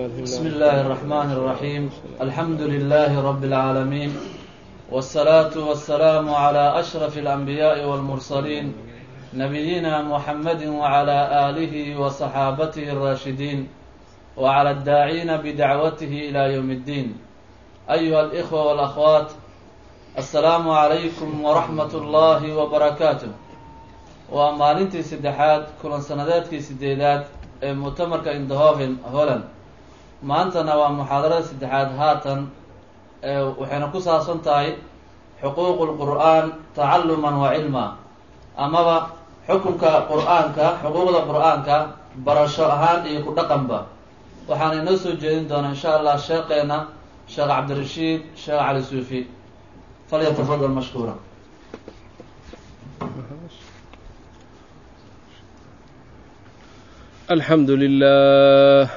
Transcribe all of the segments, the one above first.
بسم الله الرحمن الرحيم الحمد لله رب العالمين والصلاة والسلام على أشرف الأنبياء والمرسلين نبينا محمد وعلى آله وصحابته الراشدين وعلى الداعين بدعوته إلى يوم الدين أيها الإخوة والأخوات السلام عليكم ورحمة الله وبركاته waa maalintii saddexaad kulan sanadeedkii sideedaad ee muctamarka indhoven holland maantana waa muxaadarada saddexaad haatan waxayna ku saabsan tahay xuquuqu lqur'aan tacaluman wa cilma. Amaba xukunka qur'aanka xuquuqda qur'aanka barasho ahaan iyo ku dhaqanba. Waxaana inoo soo jeedin doonaa insha allah sheeqeena sheekh cabdirashiid sheekh cali suufi. Falyatafadal mashkuura alxamdu lilah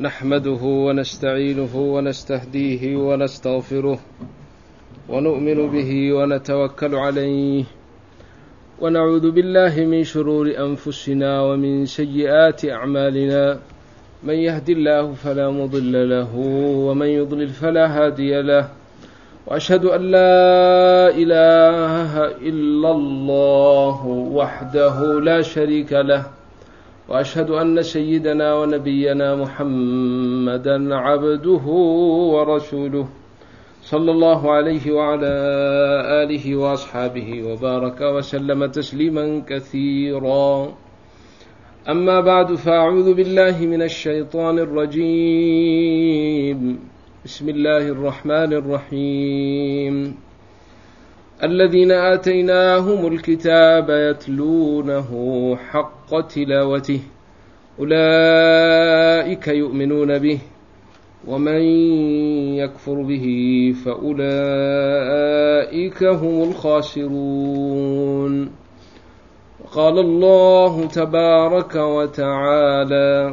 نحمده ونستعينه ونستهديه ونستغفره ونؤمن به ونتوكل عليه ونعوذ بالله من شرور أنفسنا ومن سيئات أعمالنا من يهدي الله فلا مضل له ومن يضلل فلا هادي له وأشهد أن لا إله إلا الله وحده لا شريك له وأشهد أن سيدنا ونبينا محمدا عبده ورسوله صلى الله عليه وعلى آله وأصحابه وبارك وسلم تسليما كثيرا أما بعد فأعوذ بالله من الشيطان الرجيم بسم الله الرحمن الرحيم الذين آتيناهم الكتاب يتلونه حق تلاوته أولئك يؤمنون به ومن يكفر به فأولئك هم الخاسرون وقال الله تبارك وتعالى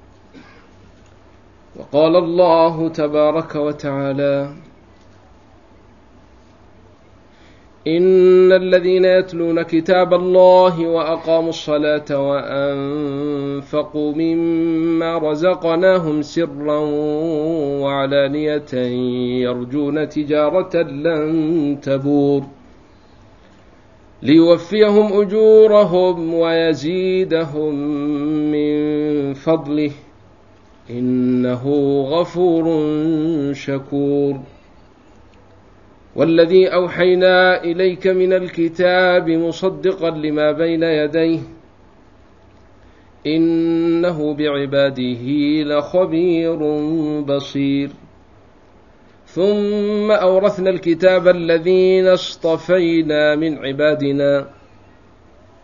وقال الله تبارك وتعالى إن الذين يتلون كتاب الله وأقاموا الصلاة وأنفقوا مما رزقناهم سرا وعلانية يرجون تجارة لن تبور ليوفيهم أجورهم ويزيدهم من فضله inahu gafuurun shakuur waladii awxaynaa ilayka min alkitaabi musadiqa lima bayna yadayh inahu bicibaadihi lakhabiirun basiir ثuma awrahna alkitaaba aladiina اصطafayna min cibaadina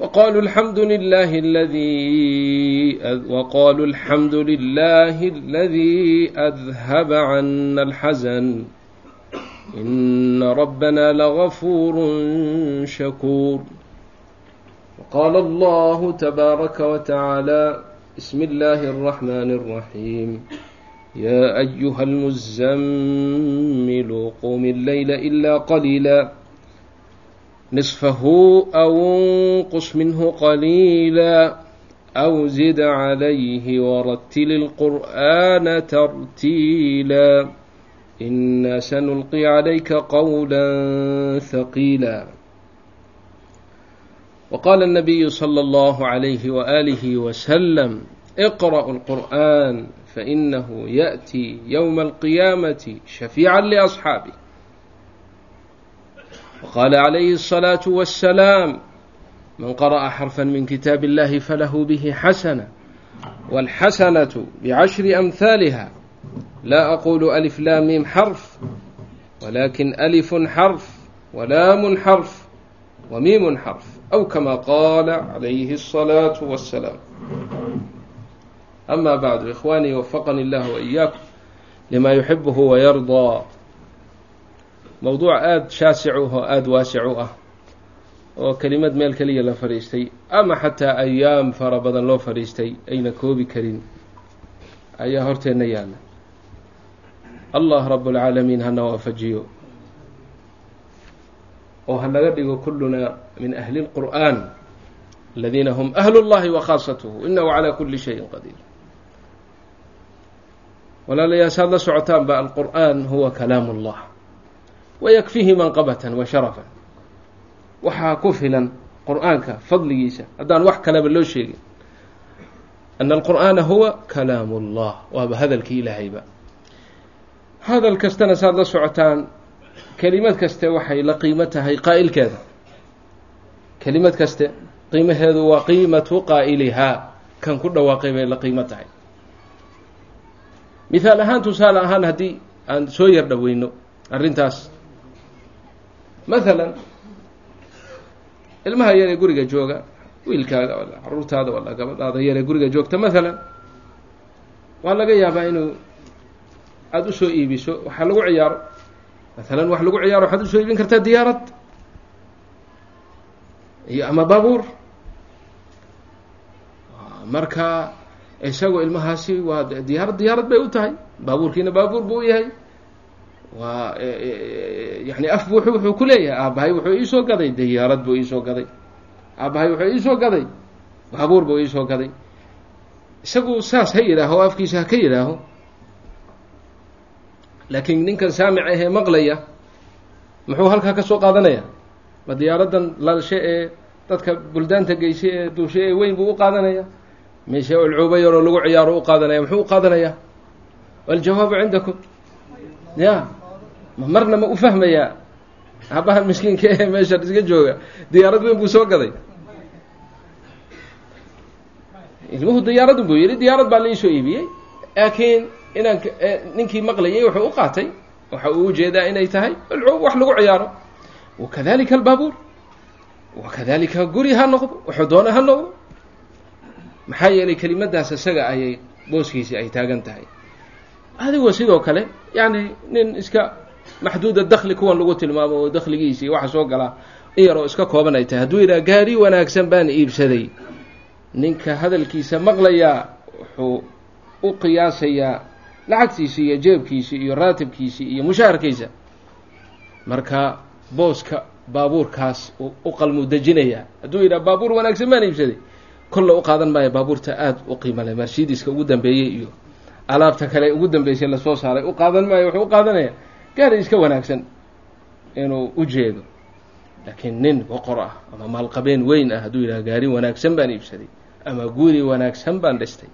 وqالوا الحمd لله الذي وqالوا الحمd لله الذي أذهب عنا الحزن إن ربنا لغفور شكور وقال الله تبارك وتعالى بسم الله الرحمن الرحيم يا أيها المزمل قم الليل إلا قليلا نصفه أو انقص منه قليلا أو زد عليه ورتل القرآن ترتيلا إنا سنلقي عليك قولا ثقيلا وقال النبي صلى الله عليه وآله وسلم اقرأ القرآن فإنه يأتي يوم القيامة شفيعا لأصحابه waqaala calayhi الsalaatu wassalaam man qara'a xarfa min kitaab illahi falahu bihi xasana walxasanatu bcashri amhaaliha laa aqulu alif laa mim xarf walakin alifun xarf walaamun xarf wa miimun xarf aw kama qaala calayhi الsalaatu wassalaam ama bacdu ikhwanii wafaqani اllah wa iyaakum lima yuxibuhu wayardaa mowduuc aada shaasic u oo aada waasic u ah oo kelimad meel keliya la fadhiistay ama xataa ayaam fara badan loo fadhiistay ayna koobi karin ayaa horteenna yaalla allah rab اlcaalamiin hana waafajiyo oo ha naga dhigo kuluna min ahli اlqur'an aladiina hm ahlu اllahi wakhaasatuhu inahu calى kuli shayin qadiir walaalayaas aad la socotaan ba alqur'an huwa kalaam اllah wayakfihi manqabatan wa sharafan waxaa ku filan qur'aanka fadligiisa haddaan wax kaleba loo sheegin ana alqur'aana huwa kalaamu اllah waaba hadalkii ilaahayba hadal kastana saad la socotaan kelimad kaste waxay la qiimo tahay qaa'ilkeeda kelimad kaste qiimaheedu waa qiimatu qaa'ilihaa kan ku dhawaaqay bay la qiimo tahay mithaal ahaan tusaale ahaan haddii aan soo yar dhoweyno arrintaas mathalan ilmaha yaree guriga jooga wiilkaaga wala caruurtaada wala gabadhaada yaree guriga joogta. Mathalan waa laga yaabaa inuu aada u soo iibiso waxaa lagu ciyaaro. Mathalan wax lagu ciyaaro waxaad u soo iibin kartaa diyaarad iyo ama baabuur. Marka isagoo ilmahaasi waa diyaarad diyaarad bay u tahay. Baabuurkiina baabuur buu u yahay waa yani af bu wuxuu ku leeyahay aabbahay wuxuu iisoo gaday diyaarad buu iisoo gaday. Aabbahay wuxuu iisoo gaday baabuur buu iisoo gaday. Isagu saas ha yidhaaho o afkiisa ha ka yidhaaho. Laakiin ninkan saamic ahee maqlaya muxuu halkaa ka soo qaadanaya? Ma diyaaraddan lalshe ee dadka buldaanta geyse ee duushe ee weyn buu u qaadanaya? Mise ulcuuba yaroo lagu ciyaaro u qaadanaya muxuu u qaadanaya? Waljawaabu cindakum. Ya marna ma u fahmayaa aabbaha miskiinka ee meesha iska jooga? Diyaarad weyn buu soo gaday. Ilmuhu diyaaradun buu yidhi diyaarad baa laisoo iibiyey. Laakiin inaan ninkii maqlayay wuxuu u qaatay waxa uu u jeedaa inay tahay wax lagu ciyaaro. Wakadalika albaabuur wakadalika guri ha noqdo wuxuu ha noqdo. Maxaa yeelay kelimadaas isaga ayay booskiisii ay taagan tahay. Adigoo sidoo kale yani nin iska maxduuda dakli kuwan lagu tilmaamo oo dakligiisii waxa soo galaa in yaroo iska kooban ay tahay. Hadduu yidhaha gaari wanaagsan baan iibsaday. Ninka hadalkiisa maqlayaa wuxuu u qiyaasayaa lacagtiisi iyo jeebkiisi iyo raatibkiisi iyo mushaharkiisa. Marka booska baabuurkaas u qalmuu dejinayaa hadduu yidhaha baabuur wanaagsan baan iibsaday. Kolla u qaadan maayo baabuurta aada u qiimo leh mercedeska ugu dambeeyey iyo alaabta kale ugu dambeysay la soo saaray. U qaadan maayo wuxuu u qaadanaya gaari iska wanaagsan inuu u jeedo. Laakiin nin boqor ah ama maalqabeen weyn ah hadduu yidhaha gaari wanaagsan baan iibsaday ama guri wanaagsan baan dhistay.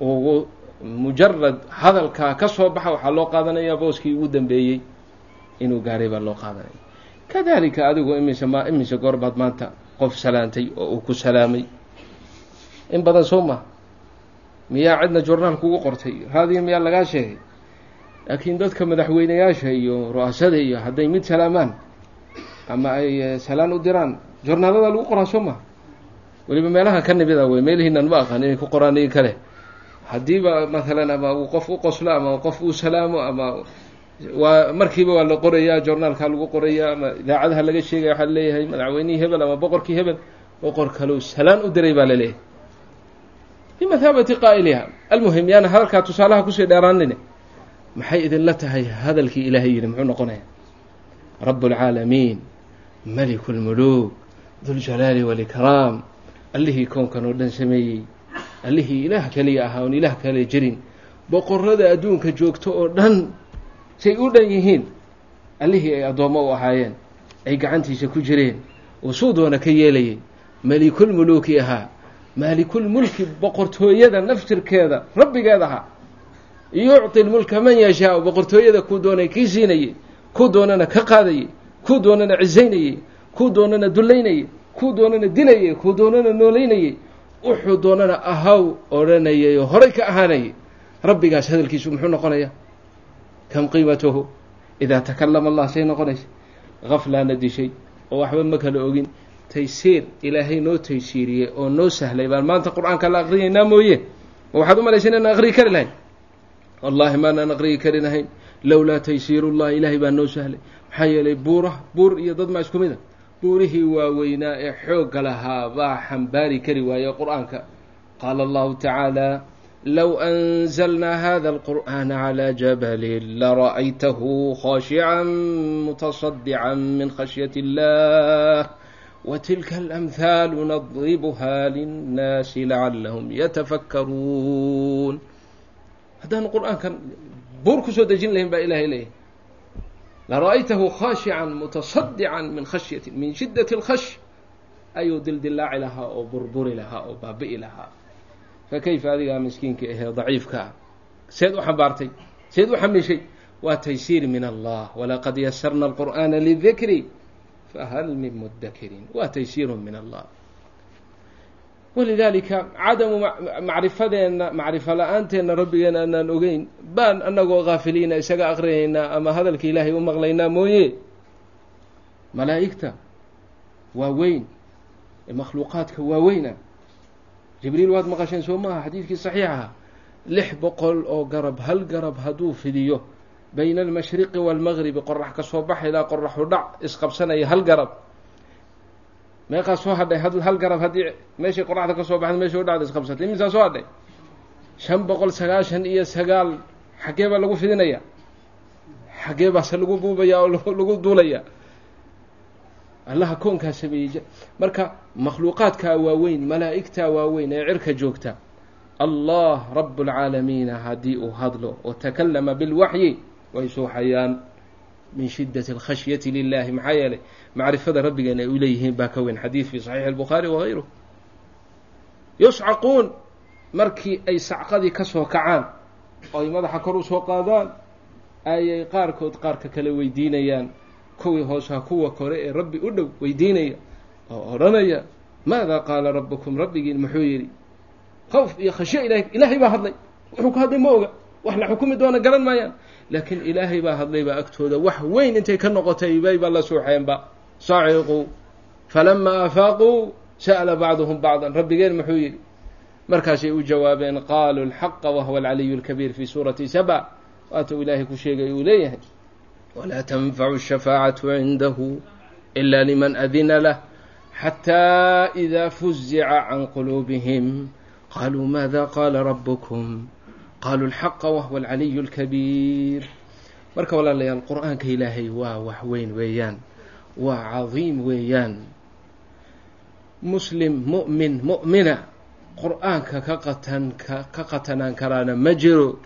Ugu mujarad hadalkaa ka soo baxa waxaa loo qaadanayaa booskii ugu dambeeyey inuu gaaray baa loo qaadanaya. Kadalika adigu imise ma imise goor baad maanta qof salaantay oo uu ku salaamay. In badan soo maha miyaa cidna journaal kugu qortay? Raadiyo miyaa lagaa sheegay laakiin dadka madaxweyneyaasha iyo ru-asada iyo hadday mid salaamaan ama ay salaan u diraan journaalada lagu qoraa soo maha weliba meelaha ka nimida wey meelihiinan ma aqaan inay ku qoraan igi kale. Haddiiba maalan ama uu qof u qoslo ama qof uu salaamo ama waa markiiba waa la qorayaa journaalkaa lagu qorayaa ama idaacadaha laga sheegaya waxaa leeyahay madaxweynihii hebel ama boqorkii hebel boqor kaleu salaan u diray baa la leeyahay bimathaabati qaa'iliha almuhim yaana hadalkaa tusaalaha ku sii dheeraanine maxay idinla tahay hadalkii ilaahay yidhi muxuu noqonaya rab اlcaalamiin maliku اlmuluuk duljalaali wاlikraam allihii koonkan oo dhan sameeyey allihii ilaah kaliya ahaa oon ilaah kale jirin boqorada adduunka joogto oo dhan say u dhan yihiin allihii ay addoommo u ahaayeen ay gacantiisa ku jireen oo suu doona ka yeelayay melikulmuluuki ahaa maalikulmulki boqortooyada naftirkeeda rabbigeedaha yucطi lmulka man yashaau boqortooyada kuu doonay kii siinayey kuu doonana ka qaadayey kuu doonana cisaynayey kuu doonana dullaynayey kuu doonana dilayey kuu doonana noolaynayey wuxuu doonana ahaw odhanayay oo horay ka ahaanayay rabbigaas hadalkiisu muxuu noqonayaa? Kam qiimatuhu? Idaa takalama allah say noqonaysa. Gaflaana dishay oo waxba ma kala ogin. Taysiir ilaahay noo taysiiriyey oo noo sahlay baan maanta qur'aanka la aqriyaynaa mooye. Ma waxaad u malaysa inaan aqriyi kari lahayn wallahi maanaan aqriyi kari lahayn lowlaa taysiirullah ilaahay baa noo sahlay maxaa yeelay buuraha buur iyo dad maa isku mid a buurihii waaweynaa ee xoogga lahaa baa xambaari kari waaye qur-aanka qaala allahu tacaala low anzalnaa hada alqur'aana calى jabalin lara'aytahu khashican mutasadican min khashyati اllah وتلك الأمثال نضربها للناس لعلهم يتفكرون haddaan qur'aankan buur ku soo dejin lahayn baa ilahay leeyahay. Lara'aytahu khaashican mutasadican min khashyati min shiddati اlkhashy ayuu dildilaaci lahaa oo burburi lahaa oo baabi'i lahaa. Fakayfa adigaa miskiinka ahee daciifkaa ah? seed u xambaartay seed u xamiishay waa taysiir min allah. Walaqad yasarna alqur'aana lidikri fahal min mudakirin waa taysiiru min allah walidaalika cadamu macrifadeenna macrifo la'aanteena rabbigeena anaan ogeyn baan anagoo kaafiliina isaga aqrinaynaa ama hadalka ilaahay u maqlaynaa mooye. Malaa'igta waa weyn makhluuqaadka waa jibriil waad maqasheen soo maaha xadiidkii saxiixaha lix boqol oo garab hal garab hadduu fidiyo bayna almashriqi waalmagribi qorax ka soo baxa ilaa qoraxu dhac isqabsanaya hal garab meeqaa soo hadhay hal garab haddii meeshay qoraxda ka soo baxda meesha u dhacda isqabsatay imisaa soo hadhay. Shan boqol sagaashan iyo sagaal xaggee baa lagu fidinaya. Xaggee baase lagu buubaya oo lagu duulaya. Allaha koonkaa sameeyey marka makhluuqaadkaa waaweyn malaa'igtaa waaweyn ee cirka joogta allah rabu اlcaalamiina haddii uu hadlo oo takalama bilwaxyi way suuxayaan min shidaة اlkhashyati lilahi maxaa yeelay macrifada rabbigeena ay u leeyihiin baa ka weyn xadiid fi صaxiix الbukhaari wagayruh yuscaquun markii ay sacqadii ka soo kacaan oo ay madaxa kor u soo qaadaan ayay qaarkood qaarka kale weydiinayaan kuwii hoosaa kuwa kore ee rabbi u dhow weydiinaya oo odhanaya maada qaala rabukum rabbigiin muxuu yidhi khawf iyo khashyo ilahay ilaahay baa hadlay wuxuu ku hadlay ma oga wax la xukumi doona garan maayaan laakiin ilaahay baa hadlay baa agtooda wax weyn intay ka noqotay bayba la suuxeenba saciquu falamaa afaaquu sa'ala bacduhum bacdan rabbigeen muxuu yidhi markaasay u jawaabeen qaaluu alxaqa wahuwa alcaliyu اlkabiir fi suurati saba waatuu ilaahay ku sheegay uu leeyahay walaa tanfacu الshafaacatu cindahu ila liman adina lah xatى إida fuzica can quluubihim qaluu maada qaala rabukm qaaluu alxaqa wahuwa alcaliyu alkabiir marka walaalayaal qur'aanka ilaahay waa wax weyn weeyaan waa cadiim weeyaan. Muslim mu'min mu'mina qur'aanka ka qatan ka qatanaan karaana ma jiro.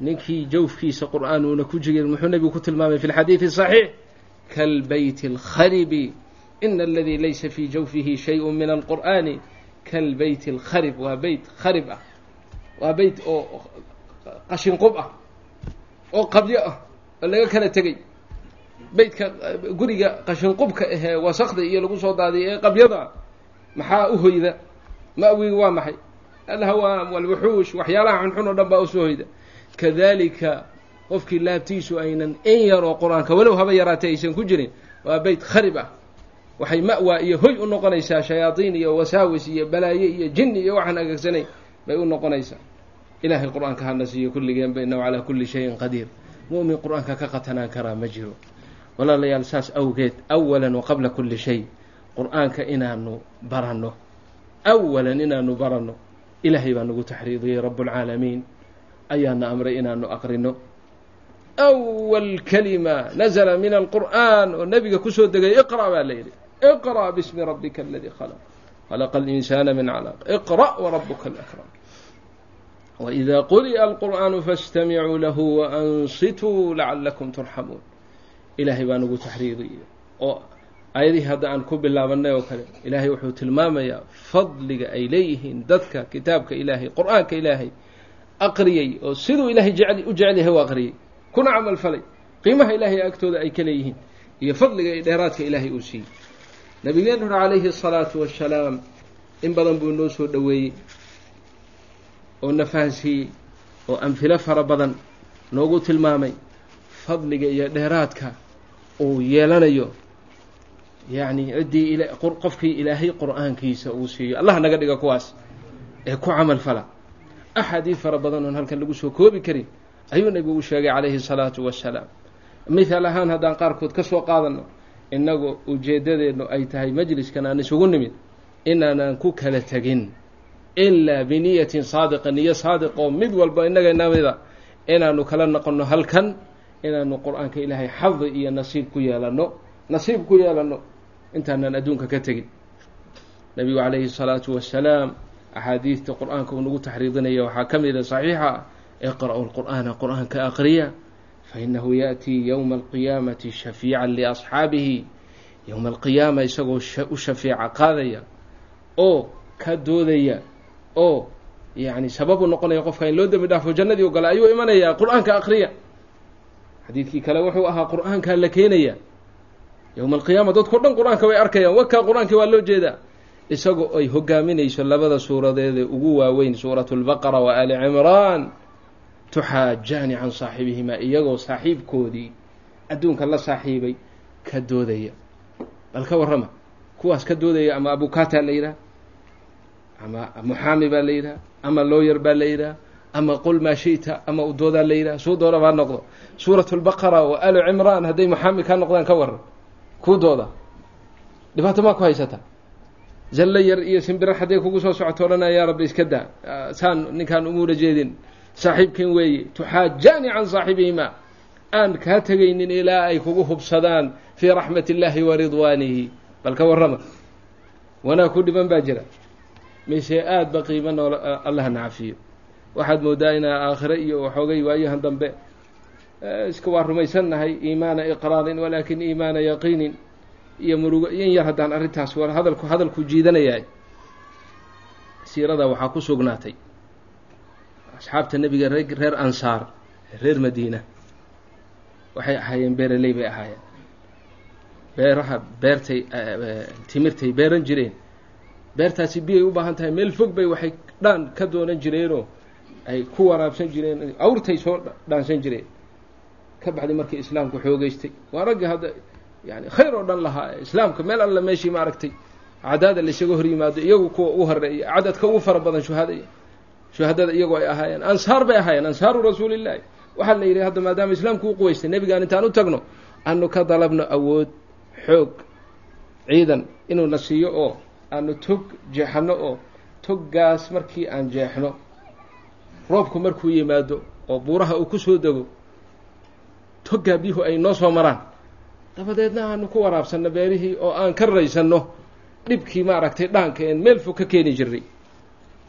Ninkii jawfkiisa qur'aan uuna ku jirin muxuu nebigu ku tilmaamay fi lxadiidi saxiix kalbeyti alkharibi ina aladii laysa fii jawfihi shay-un min alqur'aani kalbeyti alkharib waa beyt kharib ah waa beyt oo qashinqub ah oo qabyo ah oo laga kala tegey beytka guriga qashinqubka ahee wasakda iyo lagu soo daadiya ee qabyada maxaa u hoyda? Ma'wiga waa maxay? Alhawaam walwuxuush waxyaalaha xunxun oo dhan baa u soo hoyda. Kadalika qofkii laabtiisu aynan in yar oo qur'aanka walow haba yaraatay aysan ku jirin waa beyt kharib ah. Waxay ma'waa iyo hoy u noqonaysaa shayaadiin iyo wasaawis iyo balaaye iyo jinni iyo waxaan agagsanayn bay u noqonaysaa ilaahay qur'aanka hana siiyo kulligeenba inahu calaa kulli shayin qadiir. Mu'min qur'aanka ka qatanaan karaa ma jiro. Walaalayaal saas awgeed awalan wa kulli shay. Qur'aanka inaanu baranno. Awalan inaanu baranno. Ilaahay baa nagu taxriidiyey rabbulcaalamiin ayaana amray inaanu aqrino. Awal kalima nazla min alqur'aan oo nebiga ku soo degay iqra' baa la yidhi. Iqra' bismi rabbika aladii khalaq. Khalaqa alinsaana min calaq iqra' warabuka alakram waإida quri'a alqur'aanu faاstamicuu lahu waansituu lacalakum turxamuun ilaahay baa nagu taxriidiyey oo aayadihii hadda aan ku bilaabanay oo kale ilaahay wuxuu tilmaamayaa fadliga ay leeyihiin dadka kitaabka ilaahay qur-aanka ilaahay aqriyey oo siduu ilaahay jecel u jecel yahay u aqriyey kuna camal falay qiimaha ilaahay agtooda ay ka leeyihiin iyo fadliga iyo dheeraadka ilaahay uu siiyey nabigeenuna calayhi الsalaatu wassalaam in badan buu noo soo dhoweeyey oo na fahansiiyey oo amhilo fara badan noogu tilmaamay fadliga iyo dheeraadka uu yeelanayo. Yacni ciddii qofkii ilaahay qur'aankiisa uu siiyo. Allah naga dhiga kuwaas ee ku camal fala. Axaadiid fara badan oon halkan lagu soo koobi karin ayuu nebigu u sheegay calayhi الsalaatu wassalaam. Mithaal ahaan haddaan qaarkood ka soo qaadano innagu ujeeddadeennu ay tahay majliskan aan isugu nimid inaanaan ku kala tegin ilaa biniyatin saadiqa niyo saadiqoo mid walba innaga namida inaanu kala noqonno halkan inaanu qur'aanka ilaahay xadi iyo nasiib ku yeelanno nasiib ku yeelanno intaanaan adduunka ka tegin nebigu calayhi salaatu wassalaam axaadiidta qur'aanka uu nagu taxriidinaya waxaa ka mida saxiixa ah iqra-u lqur'aana qur'aanka aqriya fainahu ya'tii yowma alqiyaamati shafiican liasxaabihi yowma alqiyaama isagoo u shafeeca qaadaya oo ka doodaya oo yani sababu noqonaya qofka in loo dembi dhaafo jannadii o gala ayuu imanayaa qur'aanka aqriya xadiidkii kale wuxuu ahaa qur'aankaa la keenaya. Yowma alqiyaama dadko dhan qur'aanka way arkayaan wakaa qur'aankii waa loo jeedaa. Isagoo ay hogaaminayso labada suuradeede ugu waaweyn suuratu lbaqara wa ali cimraan tuxaajaani can saaxibihimaa iyagoo saaxiibkoodii adduunka la saaxiibay ka doodaya. Bal ka warrama kuwaas ka doodaya ama abukata la yidhaha ama muxaami baa la yidhaha ama looyer baa la yidhaha ama qul maa shi'ta ama udoodaa la yidhaha suu doona baa noqdo. Suuratu lbaqara wa alu cimraan hadday muxaami kaa noqdaan ka warran. Kuu dooda. Dhibaato maa ku haysata. Zallo yar iyo simbiro hadday kugu soo socoto odhanaya yaa rabbi iska daa. Saan ninkaan umuula jeedin. Saaxiibkan weeye tuxaajaani can saaxibihimaa. Aan kaa tegaynin ilaa ay kugu hubsadaan fii raxmat illaahi wa ridwaanihi. Bal ka warrama. Wanaag ku dhiban baa jira mise aada ba qiimo nool allahna cafiyo waxaad moodaa inaa aakhire iyo waxoogay waayahan dambe iska waa rumaysannahay iimaana iqraarin walaakin iimaana yaqiinin iyo murugo in yar haddaan arrintaas war hadalku hadalku jiidanayahay. Siirada waxaa ku sugnaatay. Asxaabta nebiga ree reer ansaar reer madiina. Waxay ahaayeen beeraley bay ahaayeen. Beeraha beertay timirtay beeran jireen beertaasi biyay u baahan tahay meel fog bay waxay dhaan ka doonan jireenoo ay ku waraabsan jireen awrtay soo dhaansan jireen. Ka bacdi markii islaamku xoogeystay. Waa raggii hadda yani khayr oo dhan lahaa. Islaamka meel alla meeshii ma aragtay. Cadaada laisaga hor yimaado iyagu kuwa ugu horreeya cadadka ugu fara badan shuhada shuhadada iyagoo ay ahaayeen. Ansaar bay ahaayeen ansaaru rasuulillahi. Waxaa la yidhi hadda maadaama islaamku u quweystay nebigaan intaan u tagno aanu ka dalabno awood xoog ciidan inuuna siiyo oo aanu tog jeexano oo toggaas markii aan jeexno. Roobku markuu yimaado oo buuraha uu ku soo dego toggaa biyuhu ay noo soo maraan. Dabadeedna aanu ku waraabsanno beerihii oo aan ka raysanno dhibkii maaragtay dhaanka een meel fog ka keeni jirnay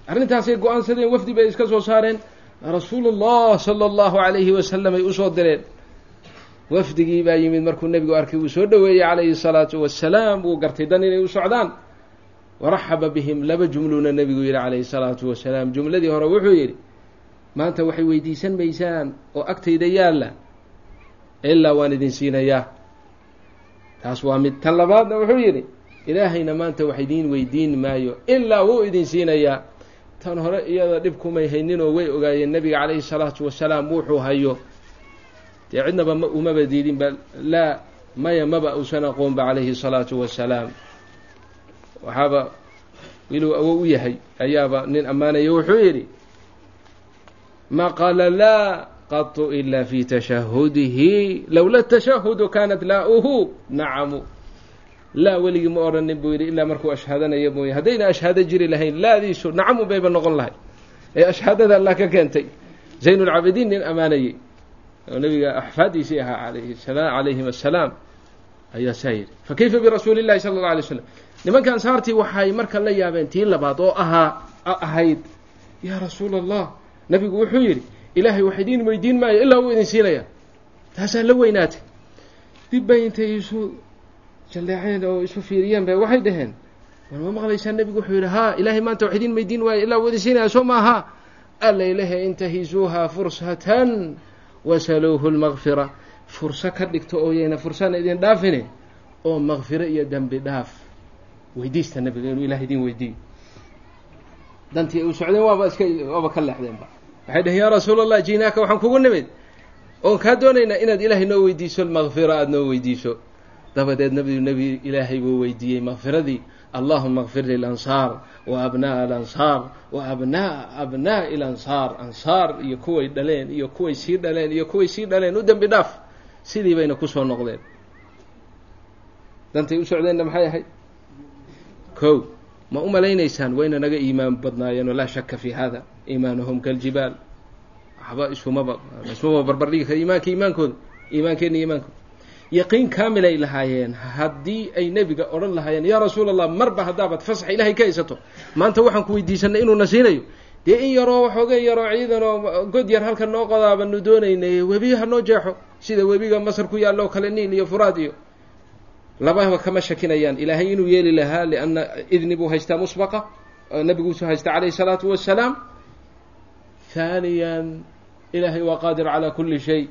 arrintaasay go'aansadeen wafdi bay iska soo saareen. Rasuulullah sala allahu calayhi wasalam ay u soo direen. Wafdigii baa yimid markuu nebigu arkay wuu soo dhoweeyey calayhi salaatu wassalaam wuu gartay dan inay u socdaan waraxaba bihim laba jumluuna nebigu yidhi calayhi salaatu wasalaam jumladii hore wuxuu yidhi maanta waxay weydiisan maysaan oo agtayda yaalla? Ilaa waan idin siinayaa. Taas waa mid tan labaadna wuxuu yidhi ilaahayna maanta wax idiin weydiin maayo ilaa wuu idin siinayaa. Tan hore iyada dhib kumay hayninoo way ogaayeen nebiga calayhi salaatu wasalaam wuxuu hayo. Dee cidnaba ma umaba diidin ba laa maya maba uusan aqoonba calayhi salaatu wasalaam waxaaba wiluu awow u yahay ayaaba nin ammaanaya wuxuu yidhi ma qaala laa qatu ila fi tashahudihi lowla tashahudu kaanat laa-uhu nacamu laa weligii ma odhanin buu yidhi ilaa markuu ashhaadanayo mooye haddayna ashhaado jiri lahayn laadiisu nacamu bayba noqon lahay. Ee ashhaadada allah ka keentay zaynulcaabidiin nin ammaanayey oo nabiga axfaadiisii ahaa alayhi sala calayhim assalaam ayaa saa yidhi fa kayfa birasuuli llahi sala alla alay slam nimanka ansaartii waxay marka la yaabeen tii labaad oo ahaa ahayd yaa rasuula allah nabigu wuxuu yidhi ilaahay wax idiin weydiin maayo ilaa wuu idin siinaya taasaa la weynaatay. Dib bay intay isu jalleeceen oo isu fiiriyeen ba waxay dhaheen. War ma maqlaysaa nebigu wuxuu yidhi haa ilaahay maanta wax idiin weydiin waayo ilaa wadisiinaya soo maaha alla ilahay intahisuuha fursatan wasaluuhu lmaqfira furso ka dhigto oo yayna fursana idin dhaafine oo maqfiro iyo dembi dhaaf weydiista nebiga inuu ilahay idin weydiiyo. Dantii u socdeen waaba iska waaba ka leexdeenba. Waxay dhaheen yaa rasuul allah jiinaaka waxaan kugu nimid. Oon kaa doonaynaa inaad ilaahay noo weydiiso maqfira aada noo weydiiso. Dabadeed nabigu nebi ilaahay buu weydiiyey maqfiradii allahuma kfir lilansaar wa abna'a alansaar wa abna'a abnaa'i lansaar ansaar. Iyo kuway dhaleen iyo kuway sii dhaleen iyo kuway sii dhaleen. U dembi dhaaf. Sidii bayna ku soo noqdeen. Dantay u socdeenna maxay ahayd kow ma u malaynaysaan wayna naga iimaan badnaayeen walaa shaka fi hada iimaanuhum kaljibaal waxba isumaba ismaba barbardhigi kara iimaanka iimaankooda iimaankeenna iimaankooda yaqiin kaamil ay lahaayeen haddii ay nebiga odhan lahaayeen yaa rasuul allah marba haddaabaad fasaxa ilaahay ka haysato maanta waxaan ku weydiisanay inuuna siinayo. Dee in yaroo waxoogay yaroo ciidan oo god yar halkan noo qodaabanu doonaynay webi ha noo jeexo sida webiga masar ku yaalla oo kale niil iyo furaad iyo lababa kama shakinayaan. Ilaahay inuu yeeli lahaa lianna idni buu haystaa musbaqa oo nebiguusu haysta calayhi salaatu wassalaam haaniyan ilaahay waa qaadir calaa kulli shay.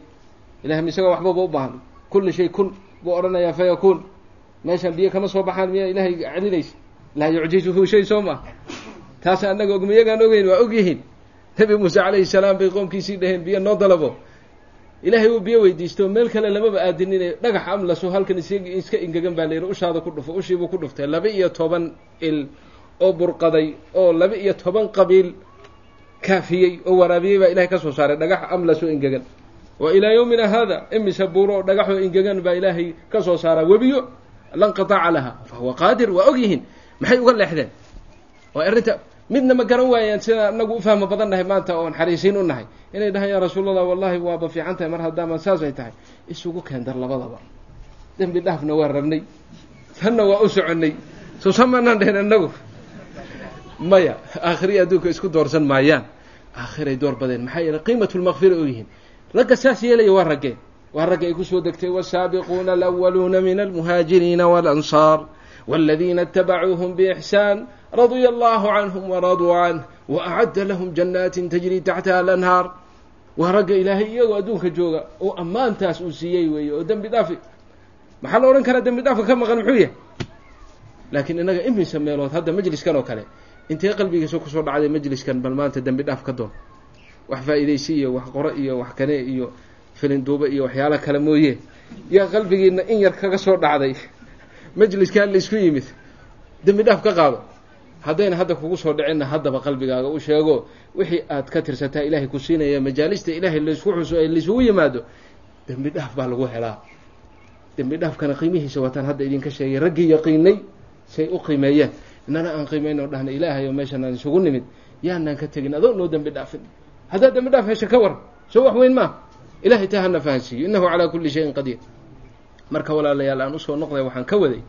Ilahay isaga waxbaba u baahan kulli shay kun buu odhanayaa fayakuun meeshaan biyo kama soo baxaan miyaa ilaahay celinaysa laa yucjizuhu shay soo maa taas annaga og miyagaan ogeyn waa og yihiin. Nebi muuse calayhi salaam bay qoomkiisii dhaheen biyo noo dalabo ilaahay uu biyo weydiisto meel kale lamaba aadinine dhagax amlaso halkan is iska ingegan baa layidhi ushaada ku dhufo ushiibuu ku dhuftay. Laba iyo toban il oo burqaday oo laba iyo toban qabiil kaafiyey oo waraabiyey baa ilahay ka soo saaray. Dhagax amlas oo ingegan. Wa ilaa yowmina haada imise buuro oo dhagaxoo ingegan baa ilaahay ka soo saaraa. Webiyo lanqitaaca laha fa huwa qaadir waa og yihiin maxay uga leexdeen? Oo arrinta midna ma garan waayaan sida anagu u fahmo badan nahay maanta oon xariisiin u nahay. Inay dhahaan yaa rasuul wallaahi waaba fiican tahay mar haddaamaan saas ay tahay. Isugu keen dar labadaba. Dembi dhaafna waa rabnay tanna waa u soconnay. Soo samaanaan dhehen anagu maya aakhiriya adduunka isku doorsan maayaan. Aakhiray door badeen. Maxaa yeele qiimatulmakfira oo yihiin. Ragga saas yeelaya waa raggeen waa ragga ay ku soo degtay wasaabiquuna alawaluuna min almuhaajiriina waalansaar waladiina itabacuuhum biixsaan radya allahu canhum waraduu canh waacadda lahum janaatin tajri taxtaha alanhaar waa ragga ilaahay iyagoo adduunka jooga oo ammaantaas uu siiyey weeye oo dembi dhaafi. Maxaa la odhan karaa dembi dhaafka ka maqan? Muxuu yahay laakiin innaga imise meelood hadda majliskan oo kale intee qalbigiisa ku soo dhacday majliskan bal maanta dembi dhaaf ka doon? Wax faa'iidaysi iyo wax qoro iyo wax kane iyo filinduube iyo waxyaala kale mooye. Yaa qalbigiina in yar kaga soo dhacday. Majliskan la isku yimid. Dembi dhaaf ka qaado haddayna hadda kugu soo dhicinna haddaba qalbigaaga u sheego wixii aad ka tirsataa ilaahay ku siinaya majaalista ilaahay laysku xuso ee laysugu yimaado dembi dhaaf baa lagu helaa. Dembi dhaafkana qiimihiisa wataan hadda idinka sheegay raggii yaqiinay say u qiimeeyeen. Inana aan qiimayn oo dhahna ilaahay oo meeshan aan isugu nimid yaanaan ka tegin adoo noo dembi dhaafin. Haddaad dembi dhaaf hesha ka waran soo wax weyn maaha ilahay taa hana fahansiiyo. Innahu calaa kulli shayin qadiir. Marka walaalayaal aan u soo noqday waxaan ka waday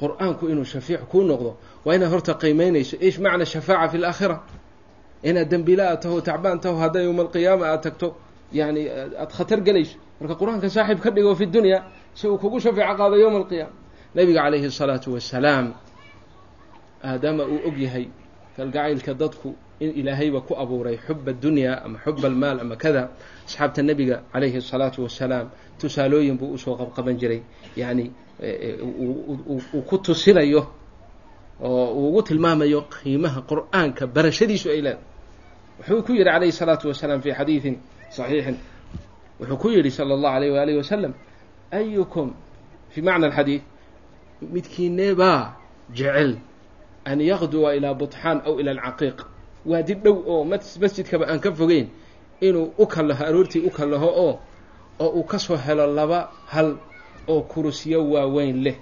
qur'aanku inuu shafiic kuu noqdo waa inaad horta qiimeynayso ish macna shafaaca fi laakhira inaad dembila aad taho tacbaan taho hadda yowma alqiyaama aad tagto yani aada khatar gelayso marka qur-aanka saaxiib ka dhigo fi dunya si uu kugu shafeeco qaado yowma alqiyaama nabiga calayhi الsalaatu wasalaam aadaama uu og yahay kalgacaylka dadku in ilaahayba ku abuuray xuba dunya ama xuba almaal ama kada asxaabta nebiga calayhi الsalaatu wasalaam tusaalooyin buu usoo qabqaban jiray yani uu ku tusinayo oo uu ugu tilmaamayo qiimaha qur'aanka barashadiisu ay leedahay wuxuu ku yihi calayhi الsalaatu wasalaam fi xadiidin صaxiixin wuxuu ku yihi salى اllahu alayh waalih wasalam ayukum fi macna alxadiid midkiineebaa jecel an yaqduwa ilaa butxaan aw ila alcaqiiq waadi dhow oo masjidkaba aan ka fogeyn inuu u kallaho aroortii u kallaho oo oo uu ka soo helo laba hal oo kurusyo waaweyn leh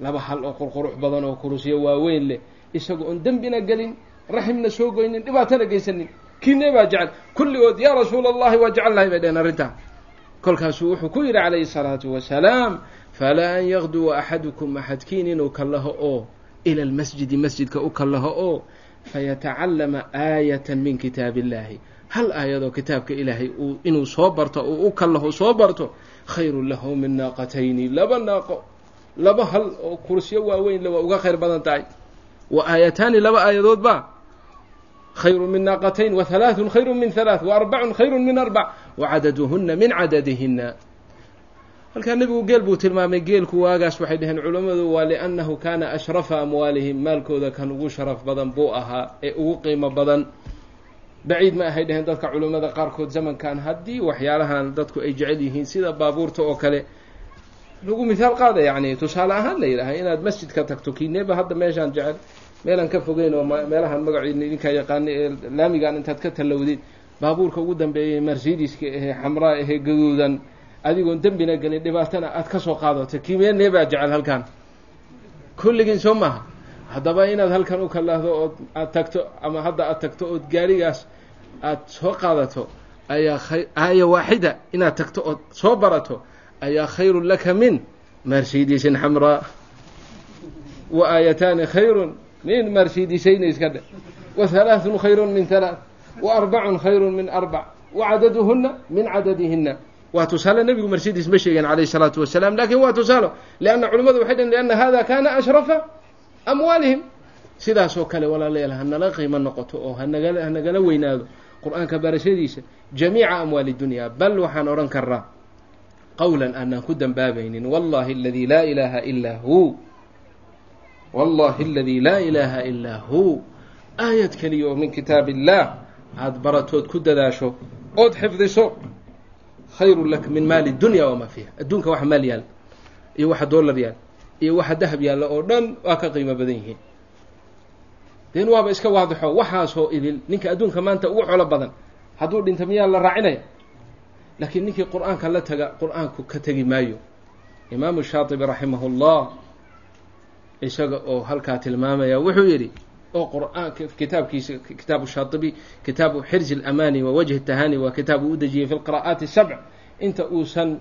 laba hal oo qurqurux badan oo kurusyo waaweyn leh. Isagoo oon dembina gelin raximna soo goynin dhibaatana geysanin. Kiineebaa jecel? Kulligood yaa rasuula allahi waa jecel lahay bay dheheen arrintaa kolkaasuu wuxuu ku yidhi calayhi الsalaatu wasalaam falaa an yaqduwa axadukum axadkiin inuu kallaho oo ila almasjidi masjidka u kallaho oo fayatacallama aayatan min kitaab illahi hal aayadoo kitaabka ilaahay uu inuu soo barto uu u kallaho soo barto khayrun lahu min naaqatayni laba naaqo laba hal oo kursiyo waaweyn le waa uga khayr badan tahay. Wa aayataani laba aayadood ba khayru min naaqatayn wa halaaثun khayru min halaaث wa arbacun khayru min arbac wa cadaduhuna min cadadihina halkaa nebigu geel buu tilmaamay geelku waagaas waxay dhaheen culammadu waa liannahu kaana ashrafa amwaalihim maalkooda kan ugu sharaf badan buu ahaa ee ugu qiimo badan. Baciid ma ahay dhaheen dadka culimmada qaarkood zamankan haddii waxyaalahan dadku ay jecel yihiin sida baabuurta oo kale lagu mithaal qaada yacni tusaale ahaan la yidhaaha inaad masjidka tagto kiineeba hadda meeshaan jecel meelaan ka fogeyn oo meelahan magaciina idinkaa yaqaana ee laamigan intaad ka tallowdid baabuurka ugu dambeeyay mercedeska ahee xamraa ahee gaduudan adigoon dembina gelin dhibaatana aad ka soo qaadato kiimeenee baa jecel halkan kulligiin soo maaha. Haddaba inaad halkan u kalaahdo ood aad tagto ama hadda aad tagto ood gaarigaas aad soo qaadato ayaa khay aaya waaxida inaad tagto ood soo barato ayaa khayrun laka min mercedesin xamraa wa aayataani khayrun min mercedesayna iska dhe wa halaaثun khayrun min halaaث wa arbacun khayrun min arbac wa cadaduhuna min cadadihina waa tusaale nebigu mercedes ma sheegeen calayh الsalaatu wasalaam lakin waa tusaalo leanna culimmadu waxay dhaheen lianna hada kana ashrafa amwaalihim sidaas oo kale walaalayaal hanala qiimo noqoto oo hanagala hanagala weynaado qur-aanka barashadiisa jamiica amwaali dunya bal waxaan odhan karaa qowlan aanaan ku dambaabaynin wallahi aladi laa ilaaha ilaa hu wallahi aladi laa ilaaha ilaa hu aayad keliya oo min kitaab illah aada baratood ku dadaasho ood xifdiso khayru laka min maali dunya wamaa fiiha adduunka waxa maal yaal iyo waxa dollar yaal iyo waxa dahab yaalla oo dhan waa ka qiimo badan yihiin. Den waaba iska waadixo waxaasoo idil ninka adduunka maanta ugu colo badan hadduu dhinta miyaa la raacinaya laakiin ninkii qur'aanka la taga qur'aanku ka tegi maayo. Imaamu shaatibi raximahu llah isaga oo halkaa tilmaamaya wuxuu yidhi oo qur'aanka kitaabkiisa kitaabu shaatibi kitaabu xirzi اlamani wa wajhi tahani waa kitaab uu u dejiyey fi lqira'aati sabc inta uusan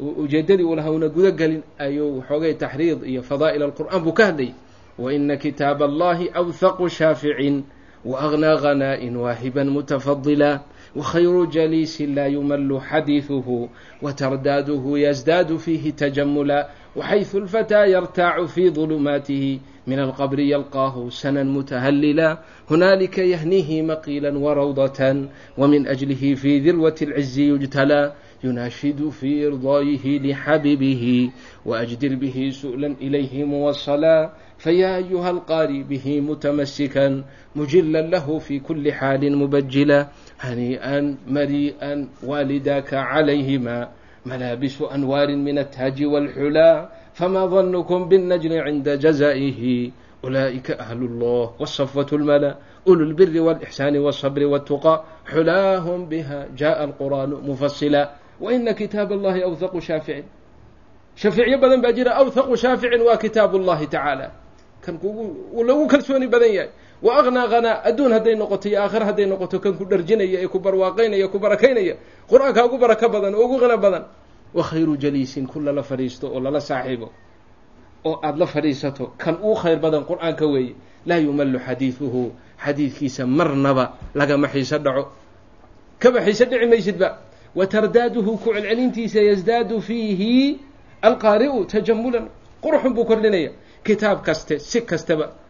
ujeedadii u laha una guda gelin ayuu xoogay taxriid iyo fadaa'il alqur'an buu ka hadlayay. Waina kitaab allahi awthaqu shaaficin waagnaa ghana'in waahiban mutafadila وخير جليس لا يمل حديثه وترداده يزداد فيه تجملا وحيث الفتى يرتاع في ظلماته من القبر يلقاه سنا متهللا هنالك يهنيه مقيلا وروضة ومن أجله في ذروة العز يجتلى يناشد في إرضائه لحبيبه وأجدر به سؤلا إليه موصلا فيا أيها القاري به متمسكا مجلا له في كل حال مبجلا هنيئا مريئا والداك عليهما ملابس أنوار من التاج والحلا فما ظنكم بالنجل عند جزائه أولئك أهل الله والصفوة الملا أولو البر والإحسان والصبر والتقى حلاهم بها جاء القرآن مفصلا وإن كتاب الله أوثق شافع شhafيicyo badan baa jira أwثqu shaafici waa kitaaب الlahi tacaalى kan kugu lagu kalsooni badan yahay wa aqnaa qanaa adduun hadday noqoto iyo aakhira hadday noqoto kan ku dharjinaya ee ku barwaaqaynaya ku barakaynaya. Qur'aanka ugu baraka badan oo ugu qina badan. Wa khayru jaliisin ku lala fadhiisto oo lala saaxiibo. Oo aada la fadhiisato kan uu khayr badan qur'aanka weeye. Laa yumallu xadiiduhu xadiidkiisa marnaba lagama xiiso dhaco. Kaba xiiso dhici maysidba. Wa tardaaduhu ku celcelintiisa yasdaadu fiihi alqaari'u tajamulan. Qurxun buu kordhinaya. Kitaab kaste si kastaba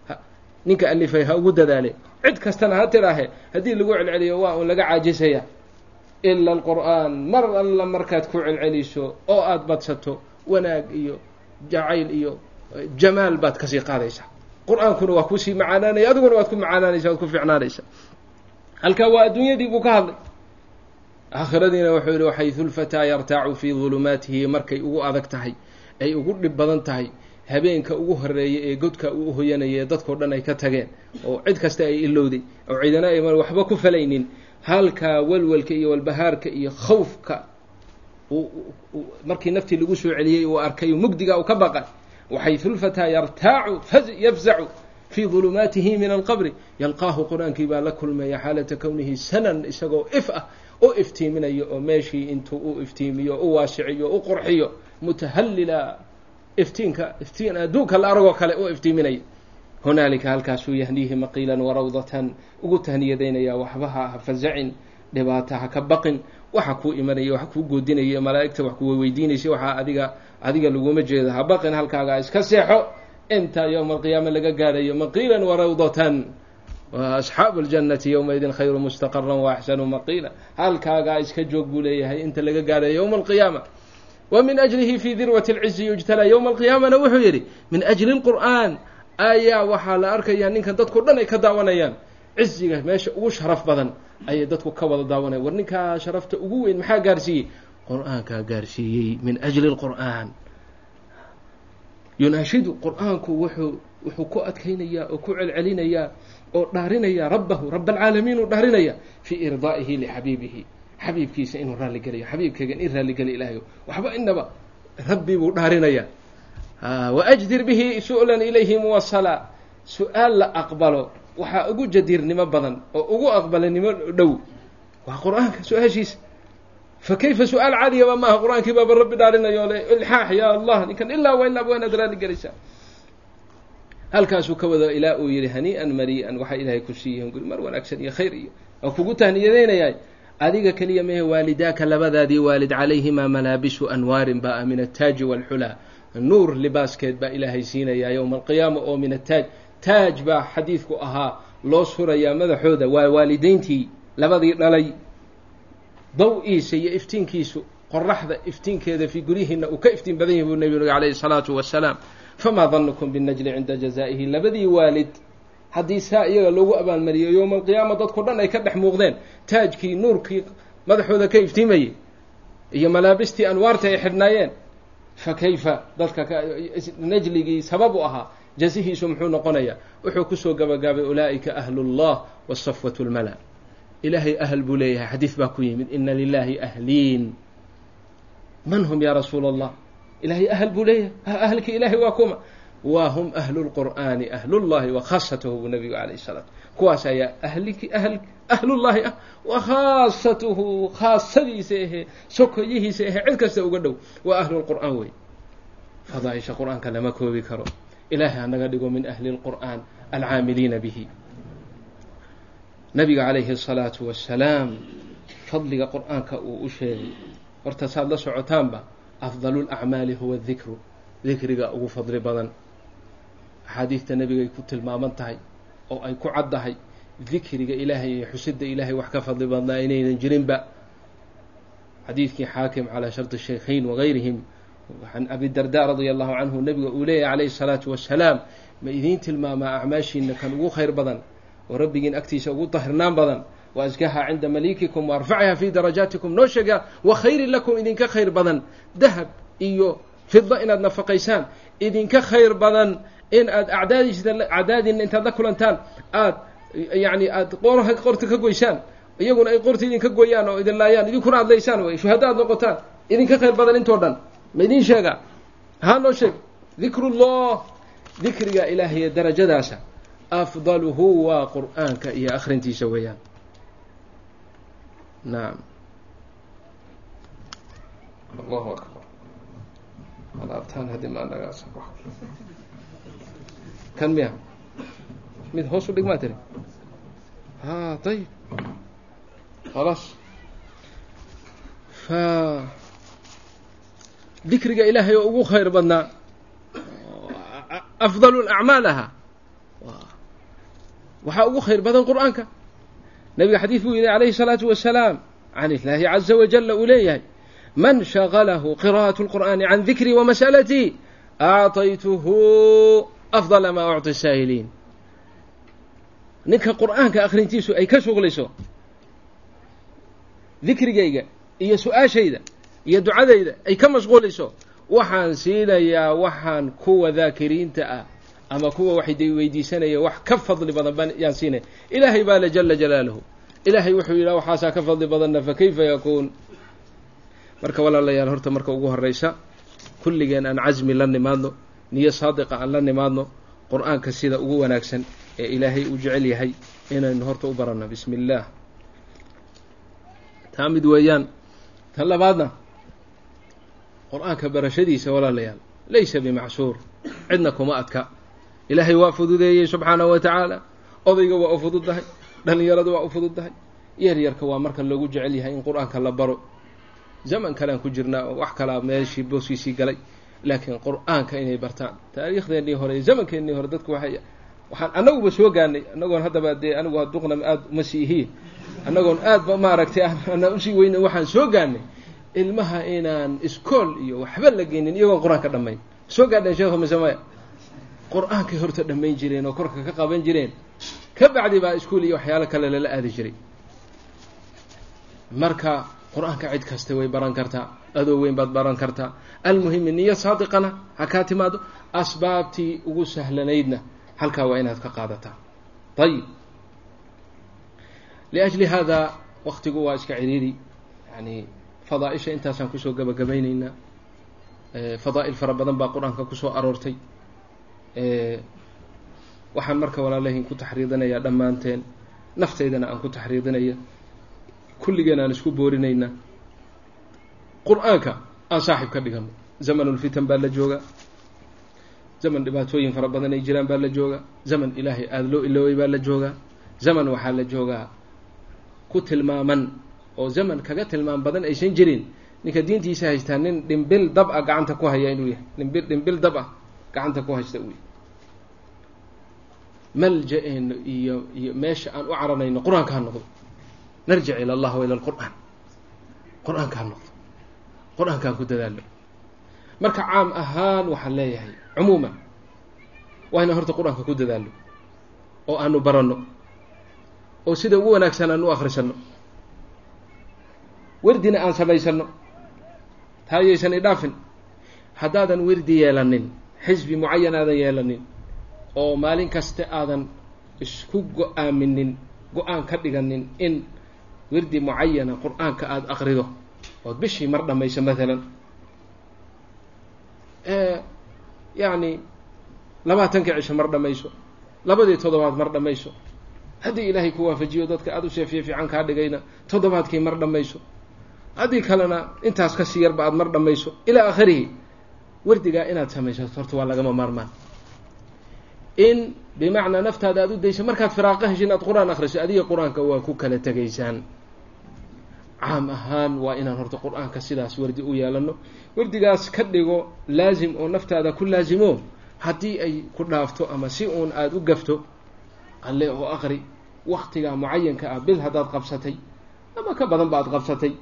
ninka alifay ha ugu dadaale. Cid kastana ha tiraahe haddii lagu celceliyo waa un laga caajisaya. Ila alqur'aan mar alla markaad ku celceliso oo aada badsato wanaag iyo jacayl iyo jamaal baad ka sii qaadaysaa. Qur'aankuna waa ku sii macaanaanaya adiguna waad ku macaanaanaysa waad ku ficnaanaysa halkaa waa adduunyadii buu ka hadlay. Aakhiradiina wuxuu yihi waxaydu lfataa yartaacu fii dulumaatihi markay ugu adag tahay ay ugu dhib badan tahay habeenka ugu horreeya ee godka uu hoyanaya ee dadkao dhan ay ka tageen oo cid kasta ay ilowday oo ciidana ayman waxba ku falaynin halkaa walwalka iyo walbahaarka iyo khawfka markii naftii lagu soo celiyey uu arkay mugdiga uu ka baqay waxaydu lfataa yartaacu yafzacu fii dulumaatihi min alqabri yalqaahu qur'aankii baa la kulmaya xaalata kownihi sanan isagoo if ah u iftiiminayo oo meeshii intuu u iftiimiyo u waasiciyo u qurxiyo mutahallila iftiinka iftiin adduunka la aragoo kale u iftiiminaya hunaalika halkaasuu yahniihi maqiilan warawdatan ugu tahniyadaynaya waxba ha ha fasacin dhibaata ha ka baqin waxa kuu imanaya wax kuu goodinaya malaa'igta wax kuwa weydiinaysa waxaa adiga adiga laguma jeedo habaqin halkaagaa iska seexo inta yowma alqiyaama laga gaadhayo maqiilan warawdatan wa asxaabu aljannati yowmaidin khayru mustaqaran wa axsanu maqiila. Halkaagaa iska joog buu leeyahay inta laga gaadhayo yowma alqiyaama wa min ajlihi fi dirwati alcizi yujtalaa yowma alqiyaamana wuxuu yidhi min ajli lqur'aan ayaa waxaa la arkayaa ninkan dadkao dhan ay ka daawanayaan ciziga meesha ugu sharaf badan ayay dadku ka wada daawanaya war ninkaa sharafta ugu weyn maxaa gaarsiiyey qur'aankaa gaarsiiyey min ajli lqur'aan yunaashidu qur'aanku wuxuu wuxuu ku adkaynayaa oo ku celcelinayaa oo dhaarinayaa rabbahu rab alcaalamiin uu dhaarinaya fii irdaa'ihi lixabiibihi xabiibkiisa inuu raalligelayo xabiibkaygan in raalligeli ilaahayo. Waxba inaba rabbi buu dhaarinayaa waajdir bihi su'lan ilayhi muwasala su'aal la aqbalo waxaa ugu jadiirnimo badan oo ugu aqbalanimo dhow waa qur'aanka su'aashiisa. Fa kayfa su'aal caadiyaba maaha? Qur'aankii baaba rabbi dhaarinayo le ilxaax ya allah ninkan ilaa wa ilaa waanaad raali gelaysaa halkaasuu ka wada ilaa uu yihi hanii'an marii'an waxaa ilaahay ku siiyeen guri mar wanaagsan iyo khayr iyo oo kugu tahniyadeynayaa adiga keliya mehe waalidaaka labadaadii waalid calayhimaa malaabisu anwaarin baa min altaaji waalxulaa nuur libaaskeed baa ilaahay siinayaa yowma alqiyaama oo min ataaj taaj baa xadiidku ahaa loo surayaa madaxooda waa waalideyntii labadii dhalay. Daw-iisa iyo iftiinkiisu qoraxda iftiinkeeda fii guryihiina uu ka iftiin badan yahi buu nebigu calayhi salaatu wasalaam famaa danukum binajli cinda jazaa'ihi? Labadii waalid haddii saa iyaga loogu abaalmariyo yowma alqiyaama dadkao dhan ay ka dhex muuqdeen. Taajkii nuurkii madaxooda ka iftiimayey iyo malaabistii anwaarta ay xidhnaayeen. Fa kayfa? Dadka najligii sabab u ahaa jazihiisu muxuu noqonayaa. Wuxuu ku soo gabagaabay ulaa'ika ahlullah wasafwat lmala ilaahay ahl buu leeyahay. Xadiid baa ku yimid ina lilaahi ahliin. Man hum ya rasuula allah ilaahay ahl buu leeyahay. Ahlkii ilaahay waa kuma wa hum ahlu lqur'aani ahlullahi wa khaasatuhu buu nabigu calayh salaatu kuwaas ayaa ahliki ahl ahlullahi ah wa khaasatuhu khaasadiisa ahe sokoyihiisa ahe cid kasta uga dhow. Waa ahlulqur'aan wey fadaaisha qur'aanka lama koobi karo. Ilaahay hanaga dhigo min ahli lqur'aan alcaamiliina bihi. Nabiga calayhi asalaatu wassalaam fadliga qur'aanka uu u sheegay. Horta saad la socotaanba afdalu lacmaali huwa dikru dikriga ugu fadli badan axaadiidta nebigay ku tilmaaman tahay oo ay ku caddahay dikriga ilaahay iyo xusidda ilaahay wax ka fadli badnaa inaynan jirinba. Xadiidkii xaakim calaa sharti shaykhayn wagayrihim can abi darda radia allahu canhu nebiga uu leeyahy calayhi salaatu wassalaam ma idiin tilmaamaa acmaashiina kan ugu khayr badan oo rabbigiin agtiisa ugu dahirnaan badan wa askaha cinda malikikum wa arfaciha fii darajaatikum noo sheegaa wa khayrin lakum idinka khayr badan dahab iyo fida inaad nafaqaysaan idinka khayr badan in aad acdaadiisa acdaadiina intaad la kulantaan aad yani aad qoorha qorta ka goysaan iyaguna ay qorta idinka gooyaan oo idin laayaan idinkuna aad laysaan way shuhada aad noqotaan idinka khayr badan intoo dhan ma idiin sheegaa haa noo sheeg. Dikrullah dikriga ilaahiyo darajadaasa afdaluhu waa qur'aanka iyo akrintiisa weeyaan. Nacam allahu akbar. Alaabtaan haddi maa nagaa kan miya mid hoos u dhig maa tiri ha ayib khalaas fa dikriga ilaahay oo ugu khayr badnaa afdalu acmaal ahaa waxaa ugu khayr badan qur'aanka nabiga xadiid buu yihi calayhi الsalaatu wasalaam can illaahi caza wajala uu leeyahay man shagalahu qira'aة اlqur'ani can dikrii wamas'alatii aacطaytuhu afdala maa ucطi saa'iliin ninka qur'aanka akrintiisu ay ka shuglayso dikrigayga iyo su'aashayda iyo ducadayda ay ka mashquulayso waxaan siinayaa waxaan kuwa daakiriinta ah ama kuwa waxay weydiisanaya wax ka fadli badan baan yaan siinaya ilaahay baa le jala jalaaluhu ilaahay wuxuu yidhaha waxaasaa ka fadli badanna fa kayfa yakuun marka walaalayaal horta marka ugu horeysa kulligeen aan casmi la nimaadno niyo saadiqa aan la nimaadno qur'aanka sida ugu wanaagsan ee ilaahay uu jecel yahay inaynu horta u baranno. Bismi illaah taa mid weeyaan tan labaadna qur'aanka barashadiisa walaalayaal laysa bimacsuur cidna kuma adka. Ilaahay waa fududeeyey subxaanahu wa tacaala odayga waa u fududdahay dhallinyarada waa u fududdahay yaryarka waa marka loogu jecel yahay in qur'aanka la baro. Zaman kalean ku jirnaa oo wax kalaa meeshii booskiisii galay laakiin qur'aanka inay bartaan. Taariikhdeenii hore iyo zamankeenii hore dadku waxay waxaan anaguba soo gaanay anagoon haddaba dee anigu duqna aada uma siihiye annagoon aadba maaragtay anaan u sii weyna waxaan soo gaanay ilmaha inaan iskool iyo waxba la geynin iyagoon qur'aanka dhammayn. Soo gaadheen sheekhu mise maya qur'aankay horta dhammayn jireen oo korka ka qaban jireen. Ka bacdi baa iskuol iyo waxyaalo kale lala aadi jiray. Marka qur'aanka cid kasta way baran kartaa adoo weyn baad baran kartaa almuhimi niyo saadiqana ha kaa timaado asbaabtii ugu sahlanaydna halkaa waa inaad ka qaadataa ayib liajli hada waktigu waa iska ciriiri. Yani fadaa-isha intaasaan ku soo gabagabayneynaa. Fadaa-il fara badan baa qur'aanka ku soo aroortay. Waxaan marka walaalahin ku taxriidinayaa dhammaanteen. Naftaydana aan ku taxriidinaya kulligeen aan isku boorinaynaa. Qur'aanka aan saaxib ka dhigano zamanulfitan baa la joogaa. Zaman dhibaatooyin fara badan ay jiraan baa la joogaa. Zaman ilaahay aada loo ilooway baa la joogaa. Zaman waxaa la joogaa. Ku tilmaaman oo zaman kaga tilmaam badan aysan jirin. Ninka diintiisa haystaa nin dhimbil dab ah gacanta ku haya inuu yahay. Dhimbil dhimbil dab ah gacanta ku haysta uu yahay. Malja-eeno iyo iyo meesha aan u caranayno qur'aanka ha noqdo narjic ila allah wa ila lqur'aan qur'aanka ha noqdo. Qur'aankaan ku dadaalo marka caam ahaan waxaan leeyahay cumuuman waa inaan horta qur'aanka ku dadaalo oo aanu baranno. Oo sida ugu wanaagsan aan u akrisano werdina aan samaysano taayaysan idhaafin haddaadan werdi yeelanin xisbi mucayan aadan yeelanin oo maalin kasta aadan isku go'aaminin go'aan ka dhiganin in werdi mucayana qur'aanka aada aqrido ood bishii mar dhamayso maalan yacni labaatanka cisho mar dhamayso labadii toddobaad mar dhamayso haddii ilaahay ku waafajiyo dadka aada u fiican kaa dhigayna toddobaadkii mar dhamayso haddii kalena intaas ka sii yarba aada mar dhamayso ilaa aakhirihi wardigaa inaad samaysato horta waa lagama maarmaan. In bimacnaa naftaada aada u dayso markaad firaaqo heshin aad qur'aan akriso adiga qur'aanka waa ku kala tegaysaan caam ahaan waa inaan horta qur'aanka sidaas wardi u yeelano wardigaas ka dhigo laasim oo naftaada ku laasimo haddii ay ku dhaafto ama si uun aada u gafto alle oo aqri waktigaa mucayanka ah bil haddaad qabsatay ama ka badan ba ad qabsatay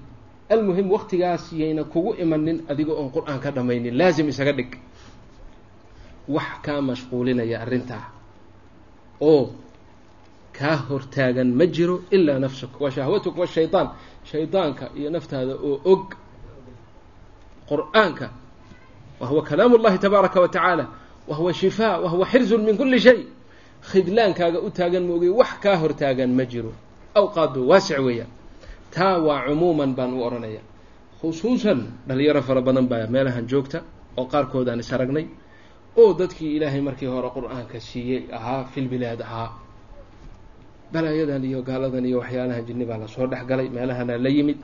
almuhim waktigaas yayna kugu imanin adiga oon qur'aan ka dhamaynin. Laasim isaga dhig. Wax kaa mashquulinaya arrintaa. Oo kaa hortaagan ma jiro ilaa nafsuk wa shahwatuk washaytaan shaydaanka iyo naftaada oo og qur'aanka. Wa huwa kalaamu اllahi tabaaraka wa tacaala. Wa huwa shifaa. Wa huwa xirzun min kuli shay. Khidlaankaaga u taagan moogay wax kaa hortaagan ma jiro. Awqaado waasic weeyaan taa waa cumuuman baan u odhanaya khusuusan dhalinyaro fara badan baa meelahan joogta oo qaarkoodaan is aragnay. Oo dadkii ilaahay markii hore qur'aanka siiyey ahaa filbilaad ahaa balaayadan iyo gaaladan iyo waxyaalahan jinni baa la soo dhex galay meelahana la yimid.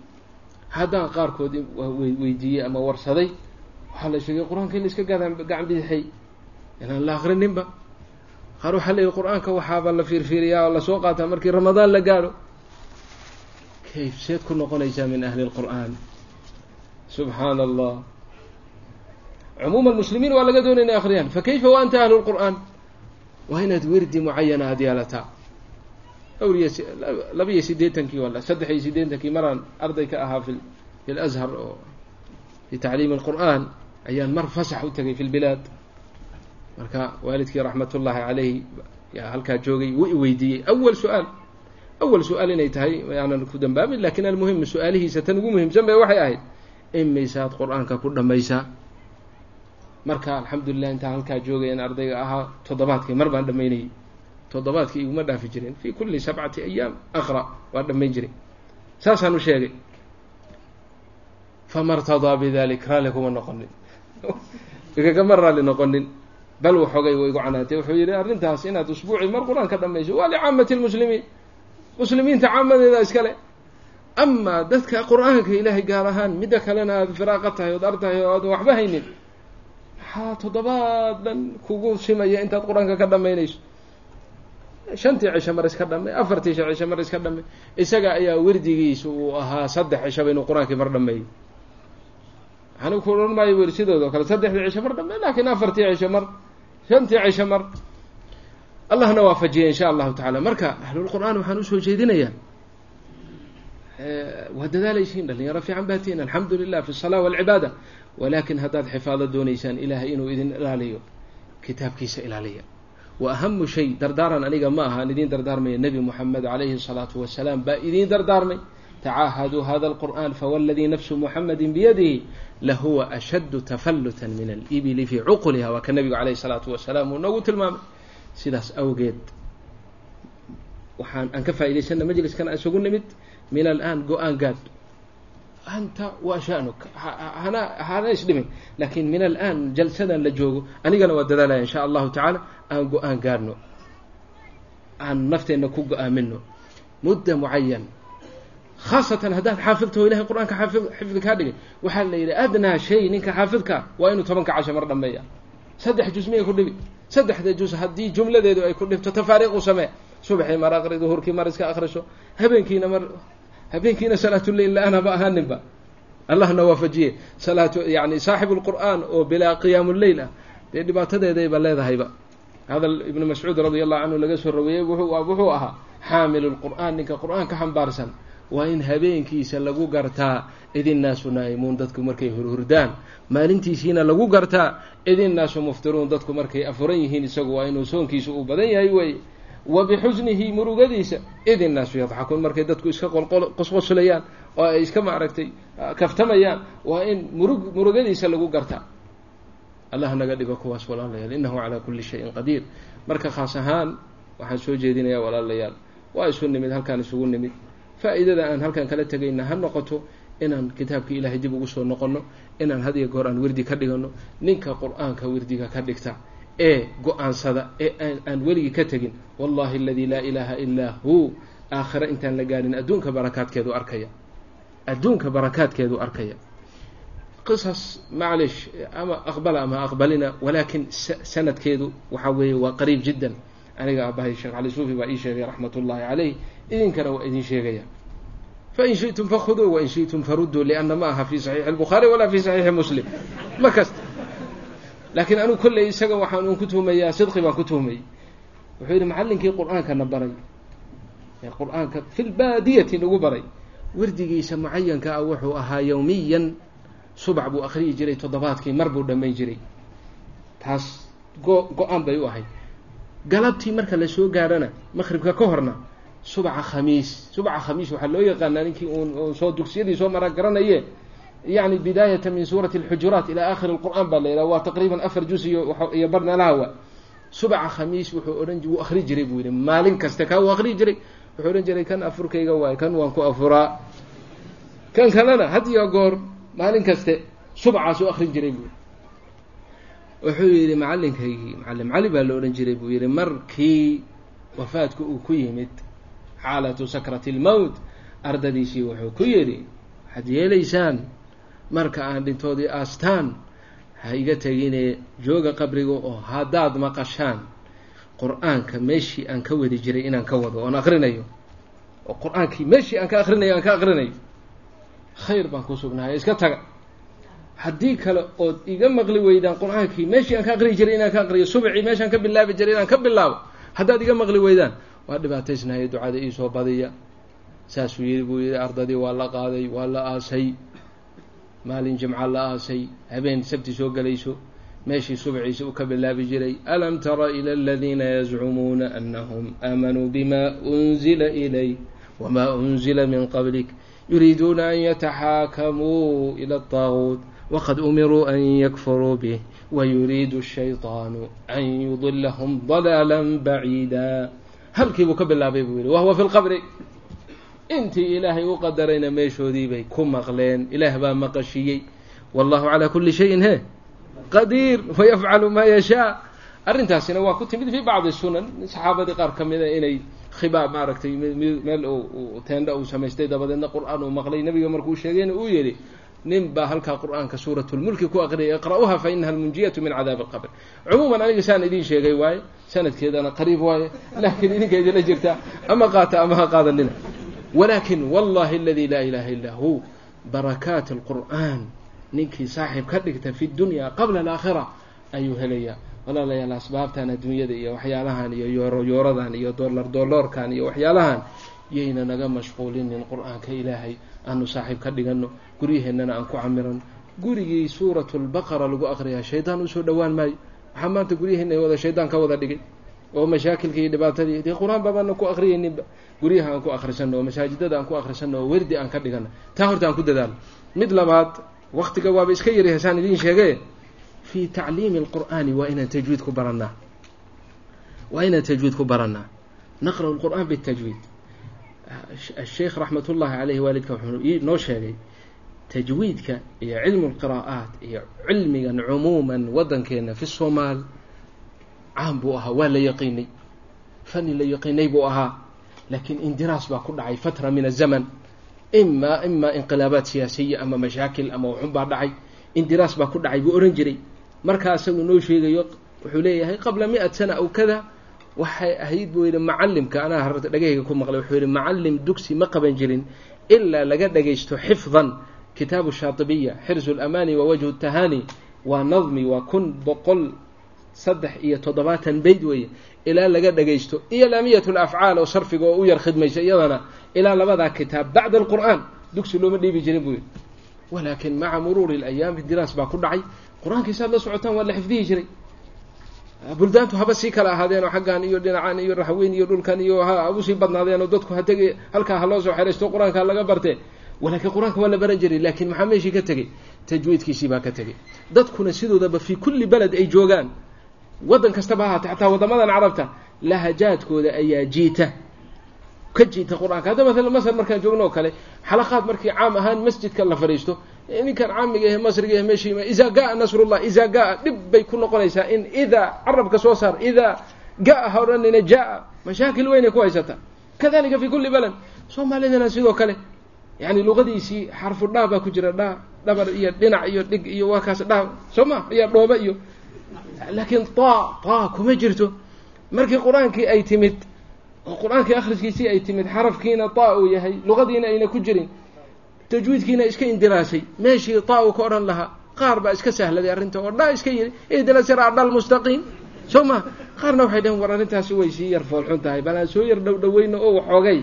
Haddaan qaarkood weydiiyey ama warsaday waxaa la sheegay qur'aanka in la iska gacan bidixay inaan la akrininba qaar waxaa leeyihi qur'aanka waxaaba la fiirfiiriyaa oo la soo qaataa markii ramadaan la gaadho. Kayf seed ku noqonaysaa min ahli lqur'aan subxaana allah cumuuma muslimiin waa laga doonaya inay akriyaan fakayfa wa anta ahlu lqur'aan waa inaad werdi mucayana aada yeelataa awriya laba iyo siddeetankii wala saddex iyo siddeetankii maraan arday ka ahaa fi fi lazhar oo fi tacliimi alqur'aan ayaan mar fasax u tegay fi lbilaad marka waalidkii raxmat ullaahi calayhi yaa halkaa joogay wuu i weydiiyey. Awal su'aal awal su'aal inay tahay yaanan ku dambaabin laakiin almuhim su'aalihiisa tan ugu muhiimsan bay waxay ahayd imaysaad qur'aanka ku dhamaysaa marka alxamdulilah intaan halkaa joogayaan ardayga ahaa toddobaadkii mar baan dhamaynayay toddobaadkii iguma dhaafi jirin. Fi kuli sabcati ayaam aqra. Waan dhamayn jiray. Saasaan u sheegay. Fama rtadaa bidalik raalli kuma noqonin. Igagama raalli noqonin. Bal waxoogay wa igu canaantay. Wuxuu yihi arrintaas inaad usbuuci mar qur'aan ka dhamayso waa licaamati lmuslimiin muslimiinta caamadeeda iskale amaa dadka qur'aanka ilaahay gaar ahaan midda kalena aada firaaqa tahay ood ar tahay oo aadan waxba haynin. Maxaa toddobaad dhan kugu simaya intaad qur'aanka ka dhamaynayso shantii cisho mar iska dhammay afartii cisho mar iska dhammay isaga ayaa werdigiisa uu ahaa saddex cishaba inuu qur'aankii mar dhameeyo anigu ku odhan maayo weri sidooda o kale saddexdii cisho mar dhammay laakiin afartii cisho mar shantii cisho mar. Allahna waafajiya insha allahu tacaala. Marka ahlulqur'aan waxaan u soo jeedinayaa waa dadaalaysiin dhalinyaro fiican baa tihiin alxamdu lilah fi الsalaa walcibaada walakin haddaad xifaado doonaysaan ilahay inuu idin ilaaliyo kitaabkiisa ilaaliya wa ahamu shay dardaaran aniga ma ahaan idiin dardaarmaya nebi moxamed calayhi salaatu wasalaam baa idiin dardaarmay. Tacaahaduu hada alqur'an fawaladii nafsu muxamedin biyadihi lahuwa ashaddu tafallutan min alibili fii cuquliha waa ka nebigu calayhi salaatu wasalaam uu noogu tilmaamay. Sidaas awgeed waxaan aan ka faa'idaysana majliskan aan isugu nimid min alaan go'aan gaad. Anta waa shanuka hana hana isdhimin laakiin min alaan jalsadan la joogo anigana waa dadaalaya insha allahu tacaala aan go'aan gaadhno aan nafteenna ku go'aamino mudda mucayan khaasatan haddaad xaafidtaho ilahay qur'aanka xaafid xifdi kaa dhigay waxaa la yidhi adnaa shay ninka xaafidkaa waa inuu tobanka casho mar dhameeya saddex juz miyay ku dhibi? Saddexda juz haddii jumladeedu ay ku dhibto tafaariiqu samee. Subaxii mar aqri duhurkii mar iska akriso habeenkiina mar habeenkiina salaatuleyl la'aan ahaaninba allahna waafajiye salaatu yani saaxibu lqur'aan oo bilaa qiyaamuleyl ah. Dee dhibaatadeedayba leedahayba hadal ibnu mascuud radi allahu canhu laga soo raweeyey wuxuu ahaa xaamilu lqur'aan ninka qur'aan ka xambaarsan waa in habeenkiisa lagu gartaa idinnaasu naa'imuun dadku markay hurhurdaan maalintiisiina lagu gartaa idinnaasu muftiruun dadku markay afuran yihiin isagu waa inuu soonkiisa uu badan yahay weeye wa bixusnihi murugadiisa idinnaasu yadxakuun markay dadku iska qosqoslayaan oo ay iska maaragtay kaftamayaan waa in murug murugadiisa lagu gartaa allah naga dhigo kuwaas walaalayaal. Innahu calaa kulli shayin qadiir. Marka khaas ahaan waxaan soo jeedinayaa walaalayaal. Waa isu nimid halkaan isugu nimid. Faa'iidada aan halkan kala tegayna ha noqoto inaan kitaabka ilaahay dib ugu soo noqonno inaan had iyo goor aan wirdi ka dhigano ninka qur'aanka wirdiga ka dhigta ee go'aansada ee aan weligii ka tegin wallahi aladii laa ilaaha ilaa hu aakhire intaan la gaadhin adduunka barakaadkeedu arkaya. Adduunka barakaadkeedu arkaya qisas maclish ama aqbala ama aqbalina walaakin sanadkeedu waxaa weeye waa qariib jiddan. Aniga aabahay sheekh cali suufi baa ii sheegay raxmat ullaahi caleyh idinkana waa idin sheegaya. Fain shitum fakhuduuh wain shitum farudduu lianna ma aha fi saxiixi albukhaari walaa fi saxiixi muslim. Ma kasta. Laakiin anuu kolley isaga waxaan ku tuhmayaa sidqi baan ku tuhmayy wuxuu yidhi macallinkii qur'aankana baray. Ee qur'aanka fi nagu baray. Wardigiisa mucayanka ah wuxuu ahaa yowmiyan subax buu akriyi jiray toddobaadkii mar buu dhammayn jiray. Taas go go'aan bay u ahayd. Galabtii marka la soo gaarhana maqribka ka horna subaxa khamiis. Subaxa khamiis waxaa loo yaqaanaa ninkii uun soo dugsiyadii soo mara garanaye yani bidaayata min suurati alxujuraat ilaa aakhiri lqur'aan baa la yidhaha waa taqriiban afar juz iyo iyo barnalahawa subaxa khamiis wuxuu odhan wuu akri jiray buu yidhi maalin kaste kaa uu akri jiray. Wuxuu odhan jiray kan afurkayga waay kan waan ku afuraa. Kan kalena had iyo goor maalin kaste subcaasuu akrin jiray buu wuxuu yidhi macalinkaygii macallim cali baa la odhan jiray buu yidhi markii wafaadku uu ku yimid xaalatu sakrati lmowt ardadiisii wuxuu ku yidhi waxaad yeelaysaan marka aan dhintoodii aastaan ha iga tegine jooga qabriga oo haddaad maqashaan qur'aanka meeshii aan ka wadi jiray inaan ka wado oon akrinayo. Oo qur'aankii meeshii aan ka akrinayo aan ka akrinayo khayr baan ku sugnahay iska taga. Haddii kale ood iga maqli weydaan qur'aankii meeshii aan ka aqriyi jiray inaan ka aqriyo subcii meeshaan ka bilaabi jiray inaan ka bilaabo haddaad iga maqli weydaan waa dhibaataysnahay ducada iisoo badiya. Saasuu yidhi buu yidhi ardadii waa la qaaday waa la aasay. Maalin jimca la aasay. Habeen sabti soo gelayso. Meeshii subciisa uu ka bilaabi jiray. Alam tara ila aladiina yazcumuuna anahum aamanuu bima unzila ilay wma unzila min qablik yuriiduuna an yataxaakamuu ila adaaguut waqad umiruu an yakfuruu bih wayuriidu shayطaanu an yudilahum dalaala baciida halkii buu ka bilaabay buu yihi wahuwa fi lqabri intii ilaahay u qadarayna meeshoodiibay ku maqleen ilaah baa maqashiiyey wallahu calaa kuli shayin he qadiir wayafcalu maa yashaa arrintaasina waa ku timid fii bacdi sunan saxaabadii qaar ka mida inay khibaab maaragtay meel teendha uu samaystay dabadeedna qur'aan uu maqlay. Nebiga markuu sheegayna uu yidhi nin baa halkaa qur'aanka suuratulmulki ku aqriyay iqra'uha fa inaha almunjiyatu min cadaabi alqabr. Cumuuman aniga saan idiin sheegay waaye sanadkeedana qariib waaye laakiin idinka idinla jirtaa ama qaata ama ha qaadanina walaakin wallahi aladi laa ilaha illaa hu barakaat alqur'aan ninkii saaxiib ka dhigta fi dunya qabla alaakhira ayuu helayaa walaalayaal asbaabtan adduunyada iyo waxyaalahan iyo yooro yooradan iyo dollar dolloorkan iyo waxyaalahan yayna naga mashquulinin qur'aanka ilaahay aanu saaxiib ka dhigano guryaheennana aan ku camirano gurigii suuratu lbaqara lagu aqriyaa shaydaan u soo dhowaan maayo. Waxaa maanta guryaheena wada shaydaan ka wada dhigay. Oo mashaakilka iyo dhibaatadii dee qur'aan baabana ku aqriyayninba guryaha aan ku akrisano oo masaajidada aan ku akrisano oo werdi aan ka dhigano taa horta aan ku dadaalo. Mid labaad waktiga waaba iska yari hasaan idiin sheege fi tacliimi alqur'aani waa inaan tajwiid ku barannaa waa inaan tajwiid ku barannaa naqra'u lqur'aan bitajwiid asheikh raxmat ullahi caleyhi waalidka wuxuu noo sheegay tajwiidka iyo cilmu lqiraa'aat iyo cilmigan cumuuman waddankeena fi somaal caan buu ahaa waa la yaqiinay fani la yaqiinay buu ahaa laakiin indiraas baa ku dhacay fatra min azaman ima ima inqilaabaat siyaasiya ama mashaakil ama waxun baa dhacay indiraas baa ku dhacay buu ohan jiray markaa isagu noo sheegayo wuxuu leeyahay qabla mi-at sana aw kada waxay ahayd buu yidhi macalimka anaa harta dhagahayga ku maqlay wuxuu yidhi macalim dugsi ma qaban jirin ilaa laga dhagaysto xifdan kitaabu shaatibiya xirsu lamaani wa wajhu tahani waa nadmi waa kun boqol saddex iyo toddobaatan bayd weeye ilaa laga dhagaysto iyo laamiyat lafcaal oo sarfiga oo u yar khidmaysa iyadana ilaa labadaa kitaab bacda alqur'aan dugsi looma dhiibi jirin buu yidhi. Walaakin maca muruuri alayaam diraas baa ku dhacay qur'aankiisaad la socotaan waa la xifdihi jiray. Buldaantu haba sii kala ahaadeenoo xaggan iyo dhinacan iyo raxweyn iyo dhulkan iyo ha u sii badnaadeenoo dadku hatege halkaa ha loo soo xeraysto qur'aanka laga barte walaakiin qur'aanka waa la baran jiray laakiin maxaa meeshii ka tegey? Tajwiidkiisii baa ka tegey. Dadkuna sidoodaba fii kulli beled ay joogaan. Waddan kastaba ahaatee xataa waddamadan carabta lahajaadkooda ayaa jiita. Ka jiita qur'aanka. Hadda maala masr markaan joogno oo kale xalaqaad markii caam ahaan masjidka la fadhiisto ninkan caamiga ahe masriga ah meeshii idaa gaa nasrullah idaa gaa dhib bay ku noqonaysaa in idaa carabka soo saar idaa gaa ha odhanina jaa. Mashaakil weynay ku haysataa kadalika fi kulli baled soomaalidana sidoo kale yani luqadiisii xarfu dhaa baa ku jira dhaa dhabar iyo dhinac iyo dhig iyo waa kaas dhaa soo ma iyo dhooba iyo. Laakiin taa taa kuma jirto. Markii qur'aankii ay timid oo qur'aankii akhriskiisii ay timid xarafkiina taa uu yahay luqadiina ayna ku jirin tajwiidkiina iska indiraasay. Meeshii taa uu ka odhan lahaa qaar baa iska sahladay arrinta oo dhaa iska yiri ihdina sira dhal mustaqiim. Soo ma qaarna waxay dhaheen war arrintaasi way sii yar foolxun tahay bal soo yar dhow dhaweyno oo waxoogay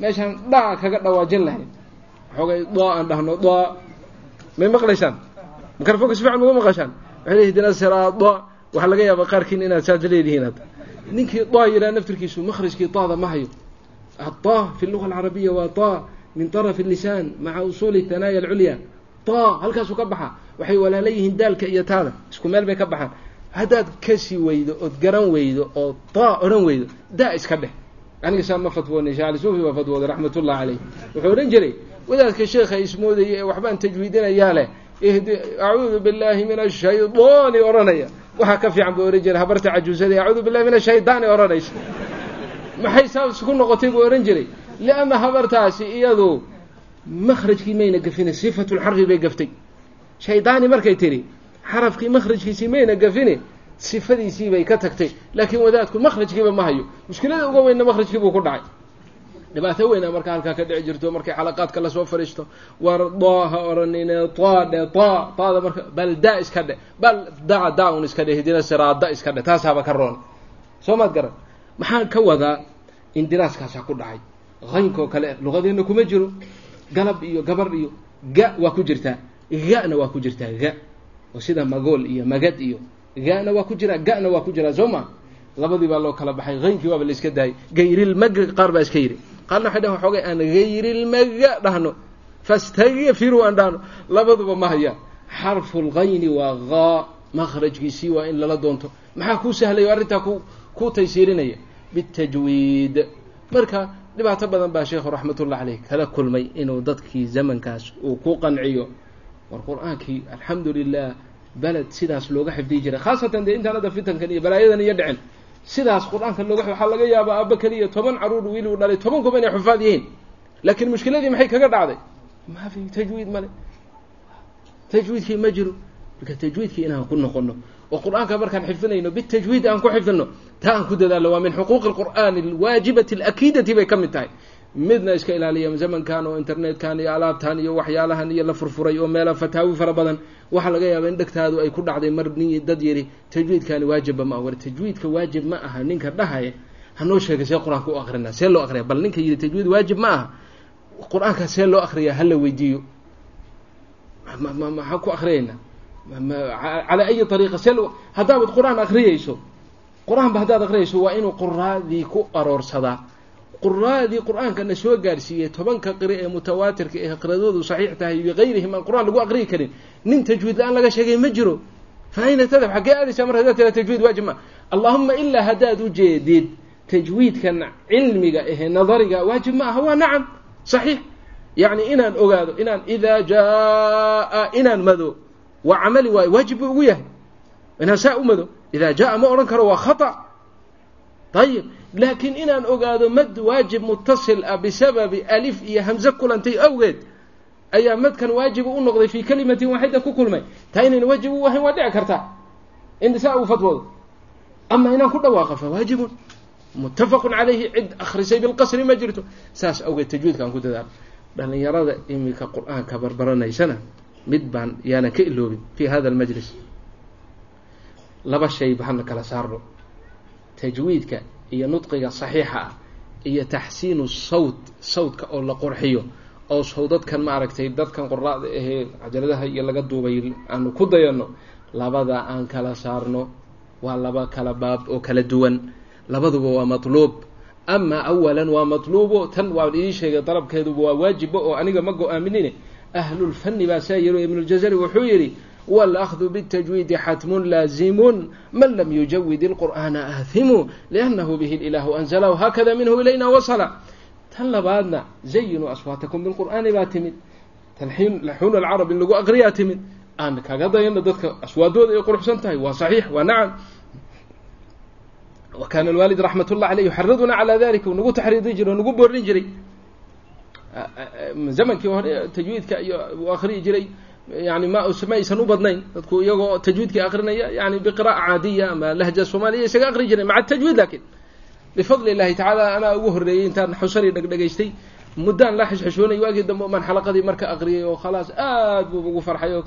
meeshaan dhaa kaga dhawaajin lahayn. Waxoogay daa aan dhahno daa may maqlaysaan? Mikrafoonka si fiican uga maqashaan? Waxay leeyihiin ihdina sira daa waxaa laga yaabaa qaarkiin inaad saas leedihiin hadda ninkii daa yidhaha naftirkiisu makhrajkii daada ma hayo. Adaa fi luga alcarabiya waa daa min طaraf الlisaan maca usuuli hanaaya alculya taa halkaasuu ka baxa waxay walaala yihiin daalka iyo taada isku meel bay ka baxaan haddaad kasi weydo ood garan weydo oo taa odhan weydo daa iska dheh aniga saa ma fatwoonay sheekh ali suufi baa fatwooday raxmat ullahi caleyh wuxuu odhan jiray wadaadka sheekha ismoodaya ee waxbaan tajwiidinayaa leh ihdi acuudu billahi min ashaydaani odhanaya waxaa ka fiican buu ohan jiray habarta cajuusada acuudu billahi min ashaydaani odhanaysa maxay saas ku noqotay buu odhan jiray lianna habartaasi iyadu makhrajkii mayna gafine sifatulxarfi bay gaftay shaydaani markay tidhi xarafkii makhrajkiisii mayna gafine sifadiisii bay ka tagtay laakiin wadaadku makhrajkiiba ma hayo mushkilada uga weynna makhrajkii buu ku dhacay dhibaato weyna marka halkaa ka dhici jirto markay xalaqaadka la soo fadhiisto war daa ha odhanine taa dhe taa taada marka bal daa iska dhe bal daa daa un iska dhe hidina siraada iska dhe taasaaba ka roon soo maad garan maxaan ka wadaa indiraaskaasaa ku dhacay qaynkaoo kale luqadeenna kuma jiro. Galab iyo gabar iyo ga waa ku jirtaa. Ga-na waa ku jirtaa ga. Oo sida magool iyo magad iyo ga-na waa ku jiraa ga-na waa ku jiraa soo ma? Labadii baa loo kala baxay qaynkii waaba la iska daayay. Gayrilmaga qaar baa iska yidhi. Qaarna waxay dhahan waxoogay aan gayrilmaga dhahno. Fastagfiruu aan dhahno. Labaduba ma hayaan. Xarfulgayni waa gaa makhrajkiisii waa in lala doonto. Maxaa kuu sahlaya? Arrintaa ku ku taysiirinaya. Bitajwiid. Marka dhibaato badan baa sheekhu raxmatullah caleyh kala kulmay inuu dadkii zamankaas uu ku qanciyo. War qur'aankii alxamdu lilah beled sidaas looga xifdiyi jiray. Khaasatan dee intaan hadda fitankan iyo balaayadan iyo dhicin sidaas qur'aanka looga waxaa laga yaabaa aaba keliya toban carruur wiil uu dhalay toban kuba inay xufaad yihiin. Laakiin mushkiladii maxay kaga dhacday? Maafi tajwiid male tajwiidkii ma jiro. Marka tajwiidkii inaan ku noqono oo qur'aanka markaan xifdinayno bitajwiid aan ku xifdino taa aan ku dadaalno waa min xuquuqi alqur'aani alwaajibati alakiidati bay ka mid tahay. Midna iska ilaaliya zamankan oo internetkan iyo alaabtan iyo waxyaalahan iyo la furfuray oo meela fataawi fara badan. Waxaa laga yaaba in dhegtaadu ay ku dhacday mar nin dad yidhi tajwiidkani waajibba ma ah war tajwiidka waajib ma aha ninka dhahaya hanoo sheegay see qur'aanka u akrinaa see loo akriya bal ninka yidhi tajwiid waajib ma aha qur'aankaa see loo akriyaa hala weydiiyo. Maxaan ku akriyaynaa calaa ayi ariiqa see haddaabad qur'aan akriyayso qur'aanba haddaad akriyayso waa inuu quraadii ku aroorsadaa quraadii qur'aankana soo gaarsiiyey tobanka qiri ee mutawaatirka ee qiradoodu saxiix tahay bikayrihim aan qur'aan lagu aqriyi karin nin tajwiid la'aan laga sheegay ma jiro fa ayna tadab xaggee aadaysaa mar haddaad tira tajwiid waajib ma allahuma ilaa haddaad ujeedid tajwiidkan cilmiga ahe nadariga waajib ma aha waa nacam saxiix yacni inaan ogaado inaan idaa jaa inaan mado waa camali waayo waajib buu ugu yahay. Inaan saa u mado idaa jaa ma odhan karo waa khata. Ayib laakiin inaan ogaado mad waajib mutasil ah bisababi alif iyo hamze kulantay awgeed ayaa madkan waajiba u noqday fii kalimatin waaxida ku kulmay. Taa inayna waajib u ahayn waa dhici kartaa in saa uu fatwoodo. Ama inaan ku dhawaaqa fa waajibun. Muttafaqun calayhi cid akhrisay bilqasri ma jirto. Saas awgeed tajwiidka aan ku dadaalo. Dhalinyarada iminka qur'aanka barbaranaysana mid baan yaanan ka iloobin fi hada almajlis laba shayba hana kala saarno. Tajwiidka iyo nudqiga saxiixa ah iyo taxsiinu sawt sawtka oo la qurxiyo oo sawdadkan maaragtay dadkan quraada ahee cajaladaha iyo laga duubay aanu ku dayano labada aan kala saarno waa laba kala baab oo kala duwan. Labaduba waa matluub. Ama awalan waa matluubo tan waa idiin sheegay dalabkeeduba waa waajiba oo aniga ma go'aaminine ahlulfani baa saa yiri ibnuljazari wuxuu yidhi wاlأkhdu bالتajwiidi xatmu laazimu man lam yujawid الqur'ana ahimu لأnnahu bih اlilahu anzlahu hakada minhu ilayna wasla tan labaadna zayinuu aswaatakum biاlqur'aani baa timid talxuun alcarab in lagu aqriyaa timid aan kaga dayano dadka aswaadooda ay quruxsan tahay waa صaxiix waa nacam wa kana alwaalid raxmat اllah aleyh yuxariduna calى dalika u nagu taxriidin jiray o nagu boorin jiray zamankii hore tajwiidka iyo u akriyi jiray yani ma ma aysan u badnayn. Dadku iyagoo tajwiidkii akrinaya yani biqira'a caadiya ama lahja soomaaliya isaga akri jireen maca tajwiid laakiin bifadli illahi tacaala anaa ugu horreeyey intaan xusari dhegdhegaystay muddaan la xishxishoonay waagii dambe maan xalaqadii marka aqriyay oo khalaas aad buu ugu farxay oo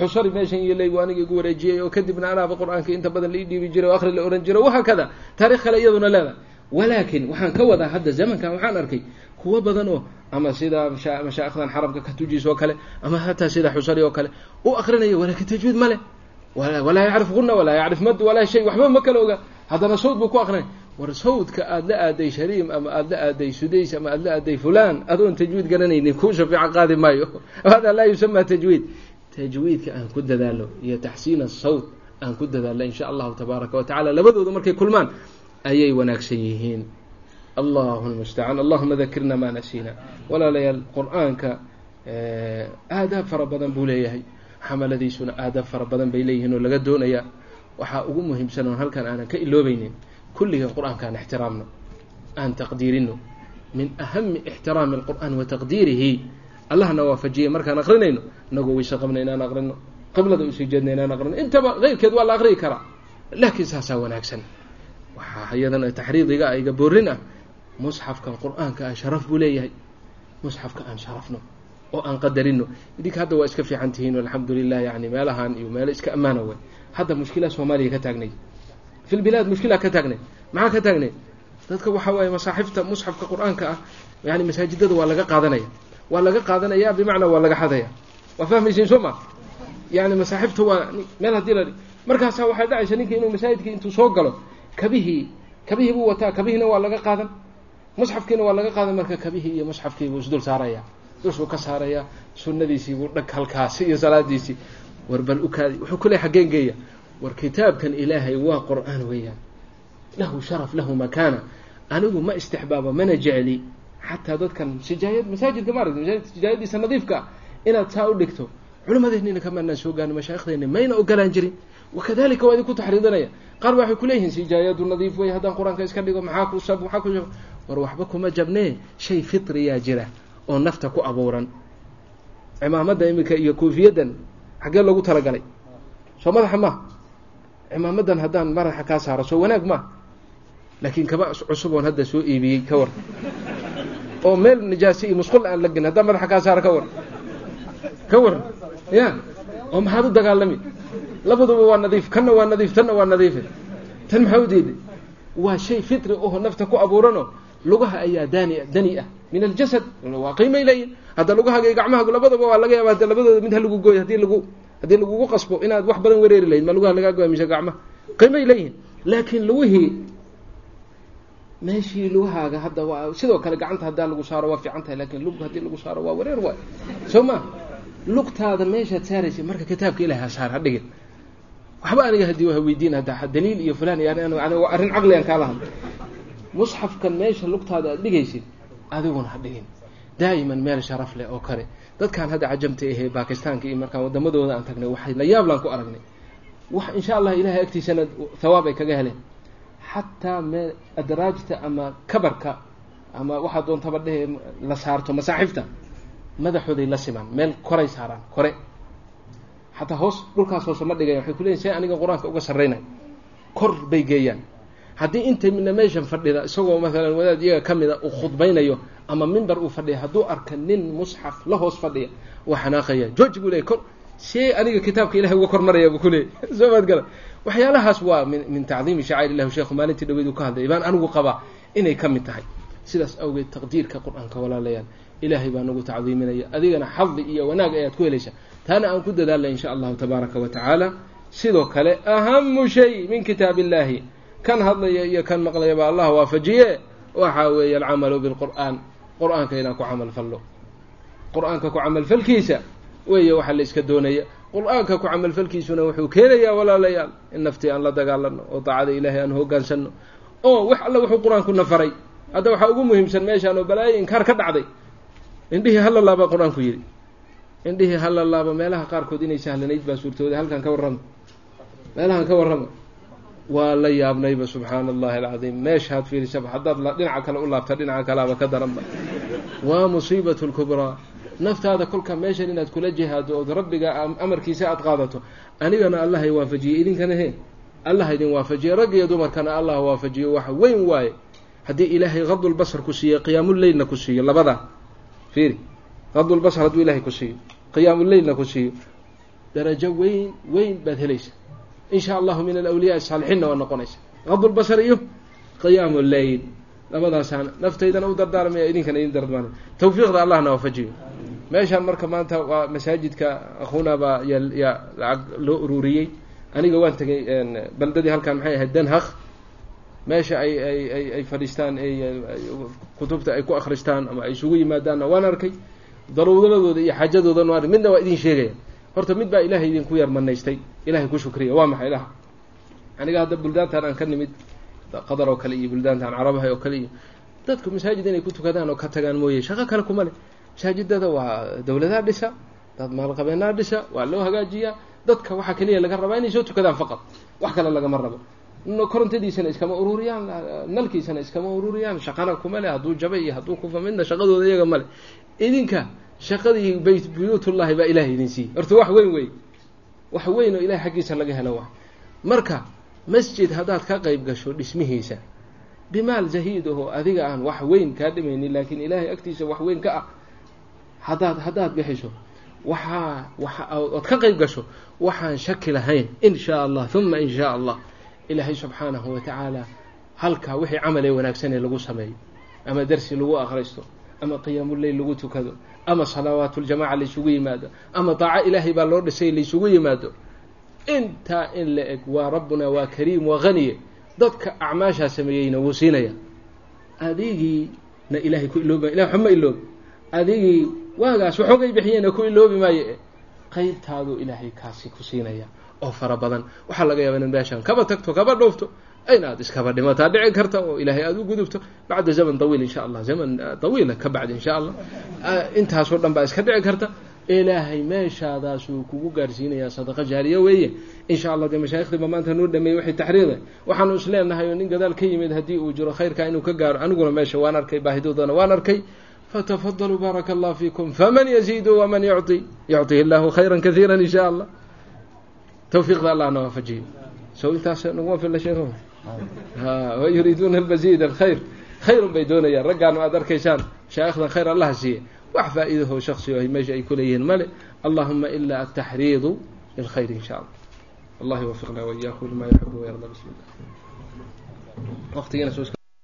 xusari meeshan yelay buu aniga igu wareejiyey oo kadibna anaaba qur'aanka inta badan lai dhiibi jiray oo akri la ohan jiray. Wahaakada taarikh kale iyaduna leedahay walaakin waxaan ka wadaa hadda zamankan waxaan arkay kuwo badan oo ama sida mashaa'ikhdan xarabka ka tujiis oo kale ama hataa sida xusari oo kale u akrinaya walaakin tajwiid ma leh. Walaa yacrif guna walaa yacrif mad walaa shay waxba ma kala oga. Haddana sawd buu ku akrinay. War sawdka aada la aaday shariim ama aada la aaday sudays ama aada la aaday fulan adoon tajwiid garanaynin kuu shafeeco qaadi maayo. Hada laa yusama tajwiid. Tajwiidka aan ku dadaalo iyo taxsiin asawt aan ku dadaalo in sha allahu tabaaraka wa labadooda markay kulmaan ayay wanaagsan yihiin. Allahu lmustacaan allahuma dakirna maa nasiina walaalayaal qur'aanka aadaab fara badan buu leeyahay. Xamaladiisuna aadaab fara badan bay leeyihiin oo laga doonayaa. Waxaa ugu muhiimsan oon halkan aanan ka iloobeynin kulliga qur'aanka aan ixtiraamno aan taqdiirino min ahami ixtiraami alqur'aan wa taqdiirihi. Allahna waafajiyey markaan aqrinayno inagoo weyse qabna inaan aqrino qiblada u sii jeedna inaan aqrino intaba keyrkeed waa la aqriyi karaa laakiin saasaa wanaagsan waxaa iyadana taxriidiga a iga boorin ah. Musxafkan qur'aanka ah sharaf buu leeyahay. Musxafka aan sharafno oo aan qadarino idinka hadda waa iska fiican tihiin alxamdu lilah yani meelahan iyo meelo iska ammaana way. Hadda mushkilaa soomaaliya ka taagnay. Fi lbilaad ka taagnay. Maxaa ka taagnay? Dadka waxa waaye masaaxifta musxafka qur'aanka ah yani masaajidada waa laga qaadanaya. Waa laga qaadanaya bimacnaa waa laga xadaya. Waa fahmaysiin soo ma? Yani masaaxifta waa meel haddii la markaasaa waxay dhacaysa ninka inuu masaajidka intuu soo galo kabihii kabihii buu wataa kabihiina waa laga qaadan. Musxafkiina waa laga qaadan marka kabihii iyo musxafkii buu isdul saaraya. Dushuu ka saaraya sunadiisii buu dhag halkaasi iyo salaadiisii. War bal ukaadi wuxuu ku leey xaggeen geeya war kitaabkan ilaahay waa qur'aan weeyaan. Lahu sharaf lahu makaana. Anigu ma istixbaabo mana jecli. Xataa dadkan sijaayad masaajidka maaragta masaajidka sijaayadiisa nadiifka inaad saa u dhigto culimadeennina kamaanaan soo gaarno mashaaikhdeena mayna ogolaan jirin. Wakadalika waa idinku taxriidinaya qaar ba waxay kuleeyihiin sijaayadu nadiif wey haddaan qur'aanka iska dhigo maxaa ku sab maxaa ku war waxba kuma jabnee shay fitriyaa jira oo nafta ku abuuran. Cimaamadda iminka iyo koofiyaddan xaggee loogu talagalay. Soo madaxa maaha cimaamadan haddaan madaxa kaa saaro soo wanaag maaha laakiin kaba cusub oon hadda soo iibiyey ka war. Oo meel nijaasi iyo musqul aan la gelin haddaan madaxa kaa saaro ka war. Ka waran ya. Oo maxaad u dagaalami. Labaduba waa nadiif kanna waa nadiif tanna waa nadiife tan maxaa u diiday waa shay fitri oho nafta ku abuuranoo lugaha ayaa dani dani ah. Min aljasad waa qiimay leeyihiin hadda lugahaga iyo gacmahagu labadaba waa laga yaaba hadda labadooda mid ha lagu gooyo haddii lagu haddii lagugu qasbo inaad wax badan wareeri lahayd ma lugaha lagaa gooya mise gacmaha? Qiimay leeyihiin laakiin lugihii meeshii lugahaaga hadda waa sidoo kale gacanta haddaa lagu saaro waa fiican tahay laakiin lug haddii lagu saaro waa wareer waay soo ma lugtaada meeshaad saaraysa marka kitaabka ilahi ha saar ha dhigin. Waxba aniga haddii waa weydiin hadda daliil iyo fulan iyo arrin caqli aan kaala hadla musxafkan meesha lugtaada aad dhigaysid adiguna ha dhigin. Daa'iman meel sharaf leh oo kale dadkaan hadda cajamta ahee bakistaanka iyo markaan wadamadooda aan tagnay waxay la yaablaan ku aragnay. Wax insha allah ilahay agtiisana thawaab ay kaga heleen. Xataa meel adraajta ama kabarka ama waxaa doontaba dhehe la saarto masaaxifta madaxooday la simaan meel koray saaraan kore. Xataa hoos dhulkaas hoose ma dhigayan waxay kuleyihin see aniga qur'aanka uga sarreynay kor bay geeyaan. Haddii inta mina meeshan fadhida isagoo maalan wadaad iyaga ka mida uu khudbaynayo ama mimber uu fadhiya hadduu arka nin musxaf la hoos fadhiya waa xanaaqaya georgi buu leeyay kor see aniga kitaabka ilahay uga kor maraya buu kuleeyay soo maad gala. Waxyaalahaas waa min min tacdiimi shacair illahi sheekhu maalintii dhaweyd uu ka hadlay baan anigu qabaa inay ka mid tahay sidaas awgeed taqdiirka qur'aanka walaalayaal ilaahay baa nagu tacdiiminaya. Adigana xadi iyo wanaag ayaad ku helaysaa. Taana aan ku dadaalna in sha allahu tabaaraka wa tacaala. Sidoo kale ahamu shay min kitaab illahi kan hadlaya iyo kan maqlayaba allah waafajiye. Waxa weeye alcamalu bilqur'aan. Qur'aanka inaan ku camal fallo. Qur'aanka ku camalfalkiisa weeye waxaa la iska doonaya. Qur'aanka ku camalfalkiisuna wuxuu keenayaa walaalayaal in naftii aan la dagaalano oo daacada ilaahay aan hogaansano oo wax alla wuxuu qur'aanku na faray hadda waxaa ugu muhiimsan meeshaan oo balaayo inkaar ka dhacday. Indhihii hala laaba qur'aanku yidhi. Indhihii hala laaba meelaha qaarkood inay sahlanayd baa suurtooday. Halkan ka warrama. Meelahan ka warrama. Waa la yaabnayba subxaana allahi alcadiim. Meeshaad fiirisaba. Haddaad dhinaca kale u laabta dhinaca kaleaba ka daranba waa musiibatu lkubraa naftaada kolka meeshan inaad kula jihaado ood rabbiga amarkiisa aada qaadato anigana allah ay waafajiyey idinkana he allah idin waafajiye rag iyo dumarkana allah waafajiyo waxa weyn waaye haddii ilaahay qadulbasar ku siiyo qiyaamuleylna ku siiyo labadaa fiiri. Qadulbasar hadduu ilahay ku siiyo qiyaamuleylna ku siiyo darajo weyn weyn baad helaysa in sha allahu min alawliyaa saalixiinna waa noqonaysa. Qadulbasar iyo qiyaamu leyl labadaasaan naftaydana u dardaarmaya idinkana idin dardaarmaya. Tawfiiqda allahna waafajiyo meeshaan marka maanta waa masaajidka akhuna baa yaa lacag loo ururiyey. Aniga waan tegay baldadii halkan maxay ahayd denhakh meesha ay ay ay fadhiistaan kutubta ay ku akristaan ama ay isugu yimaadaanna waan arkay. Daruuradooda iyo xaajadoodana waan midna waa idin sheegaya. Horta mid baa ilaahay idinku yar manaystay. Ilahay ku shukriya. Waa maxay ilaha aniga hadda buldaantan aan ka nimid qatar oo kale iyo buldaantan carabaha oo kale iyo dadku masaajid inay ku tukadaan oo ka tagaan mooye shaqo kale kuma leh. Masaajidada waa dawladaha dhisa dad maalqabeenaa dhisa waa loo hagaajiyaa. Dadka waxaa keliya laga rabaa inay soo tukadaan faqad wax kale lagama rabo korontadiisana iskama ururiyaan nalkiisana iskama ururiyaan shaqana kuma leh hadduu jabay iyo hadduu kufa midna shaqadooda iyaga male idinka shaqadii bayt buyuutullahi baa ilahay idin siiyey. Horta wax weyn wey wax weyn oo ilahay xaggiisa laga helo waa. Marka masjid haddaad ka qayb gasho dhismihiisa bimaal zahiid aho adiga aan wax weyn kaa dhimaynin laakiin ilaahay agtiisa wax weyn ka ah haddaad haddaad bixiso waxaa waxa ood ka qayb gasho waxaan shaki lahayn in shaa allah uma in shaa allah ilaahay subxaanahu wa tacaala halkaa wixii camalee wanaagsanee lagu sameeyo ama darsi lagu akhristo ama qiyaamuleyl lagu tukado ama salawaatuljamaca laysugu yimaado ama daaco ilaahay baa loo dhisay laysugu yimaado intaa in la eg waa rabbuna waa kariim waa haniye dadka acmaashaa sameeyeyna wuu siinaya. Adigiina ilaahay ku iloobi ilahay waxba ma iloobi. Adigii waagaas waxoogay bixiyeyna ku iloobi maayo qaybtaaduu ilaahay kaasi ku siinaya oo fara badan. Waxaa laga yaaba inaad meeshaan kaba tagto kaba dhoofto inaad iskaba dhimataa dhici karta oo ilaahay aada u gudubto. Bacda zaman dawiil insha allah. Zaman dawiila ka bacdi insha allah. Intaasoo dhan baa iska dhici karta. Ilaahay meeshaadaasuu kugu gaarsiinayaa sadaqa jaariya weeye. Insha allah dee mashaaikhdiiba maanta noo dhameeyey waxay taxriiday waxaanu isleenahay oo nin gadaal ka yimid haddii uu jiro khayrkaa inuu ka gaaro aniguna meesha waan arkay baahidoodana waan arkay. Fatafadaluu baaraka allah fiikum. Faman yaziidu waman yucطi yucطihi illahu khayra kaiira in sha allah tawfiiqda allah na waafajiyo sow intaas naguma filla sheeko ha wayuriiduuna almasiid alkhayr khayrun bay doonayaan raggaanu aad arkaysaan shaa'ikhdan khayr allaha siiye wax faa'iidaho shaksi o meesha ay kuleeyihiin male allahuma ila ataxriidu lilkhayr in sha allah allah yuwafiqna waiyakum lima yuxibu wayarda bismi llah waqtigiina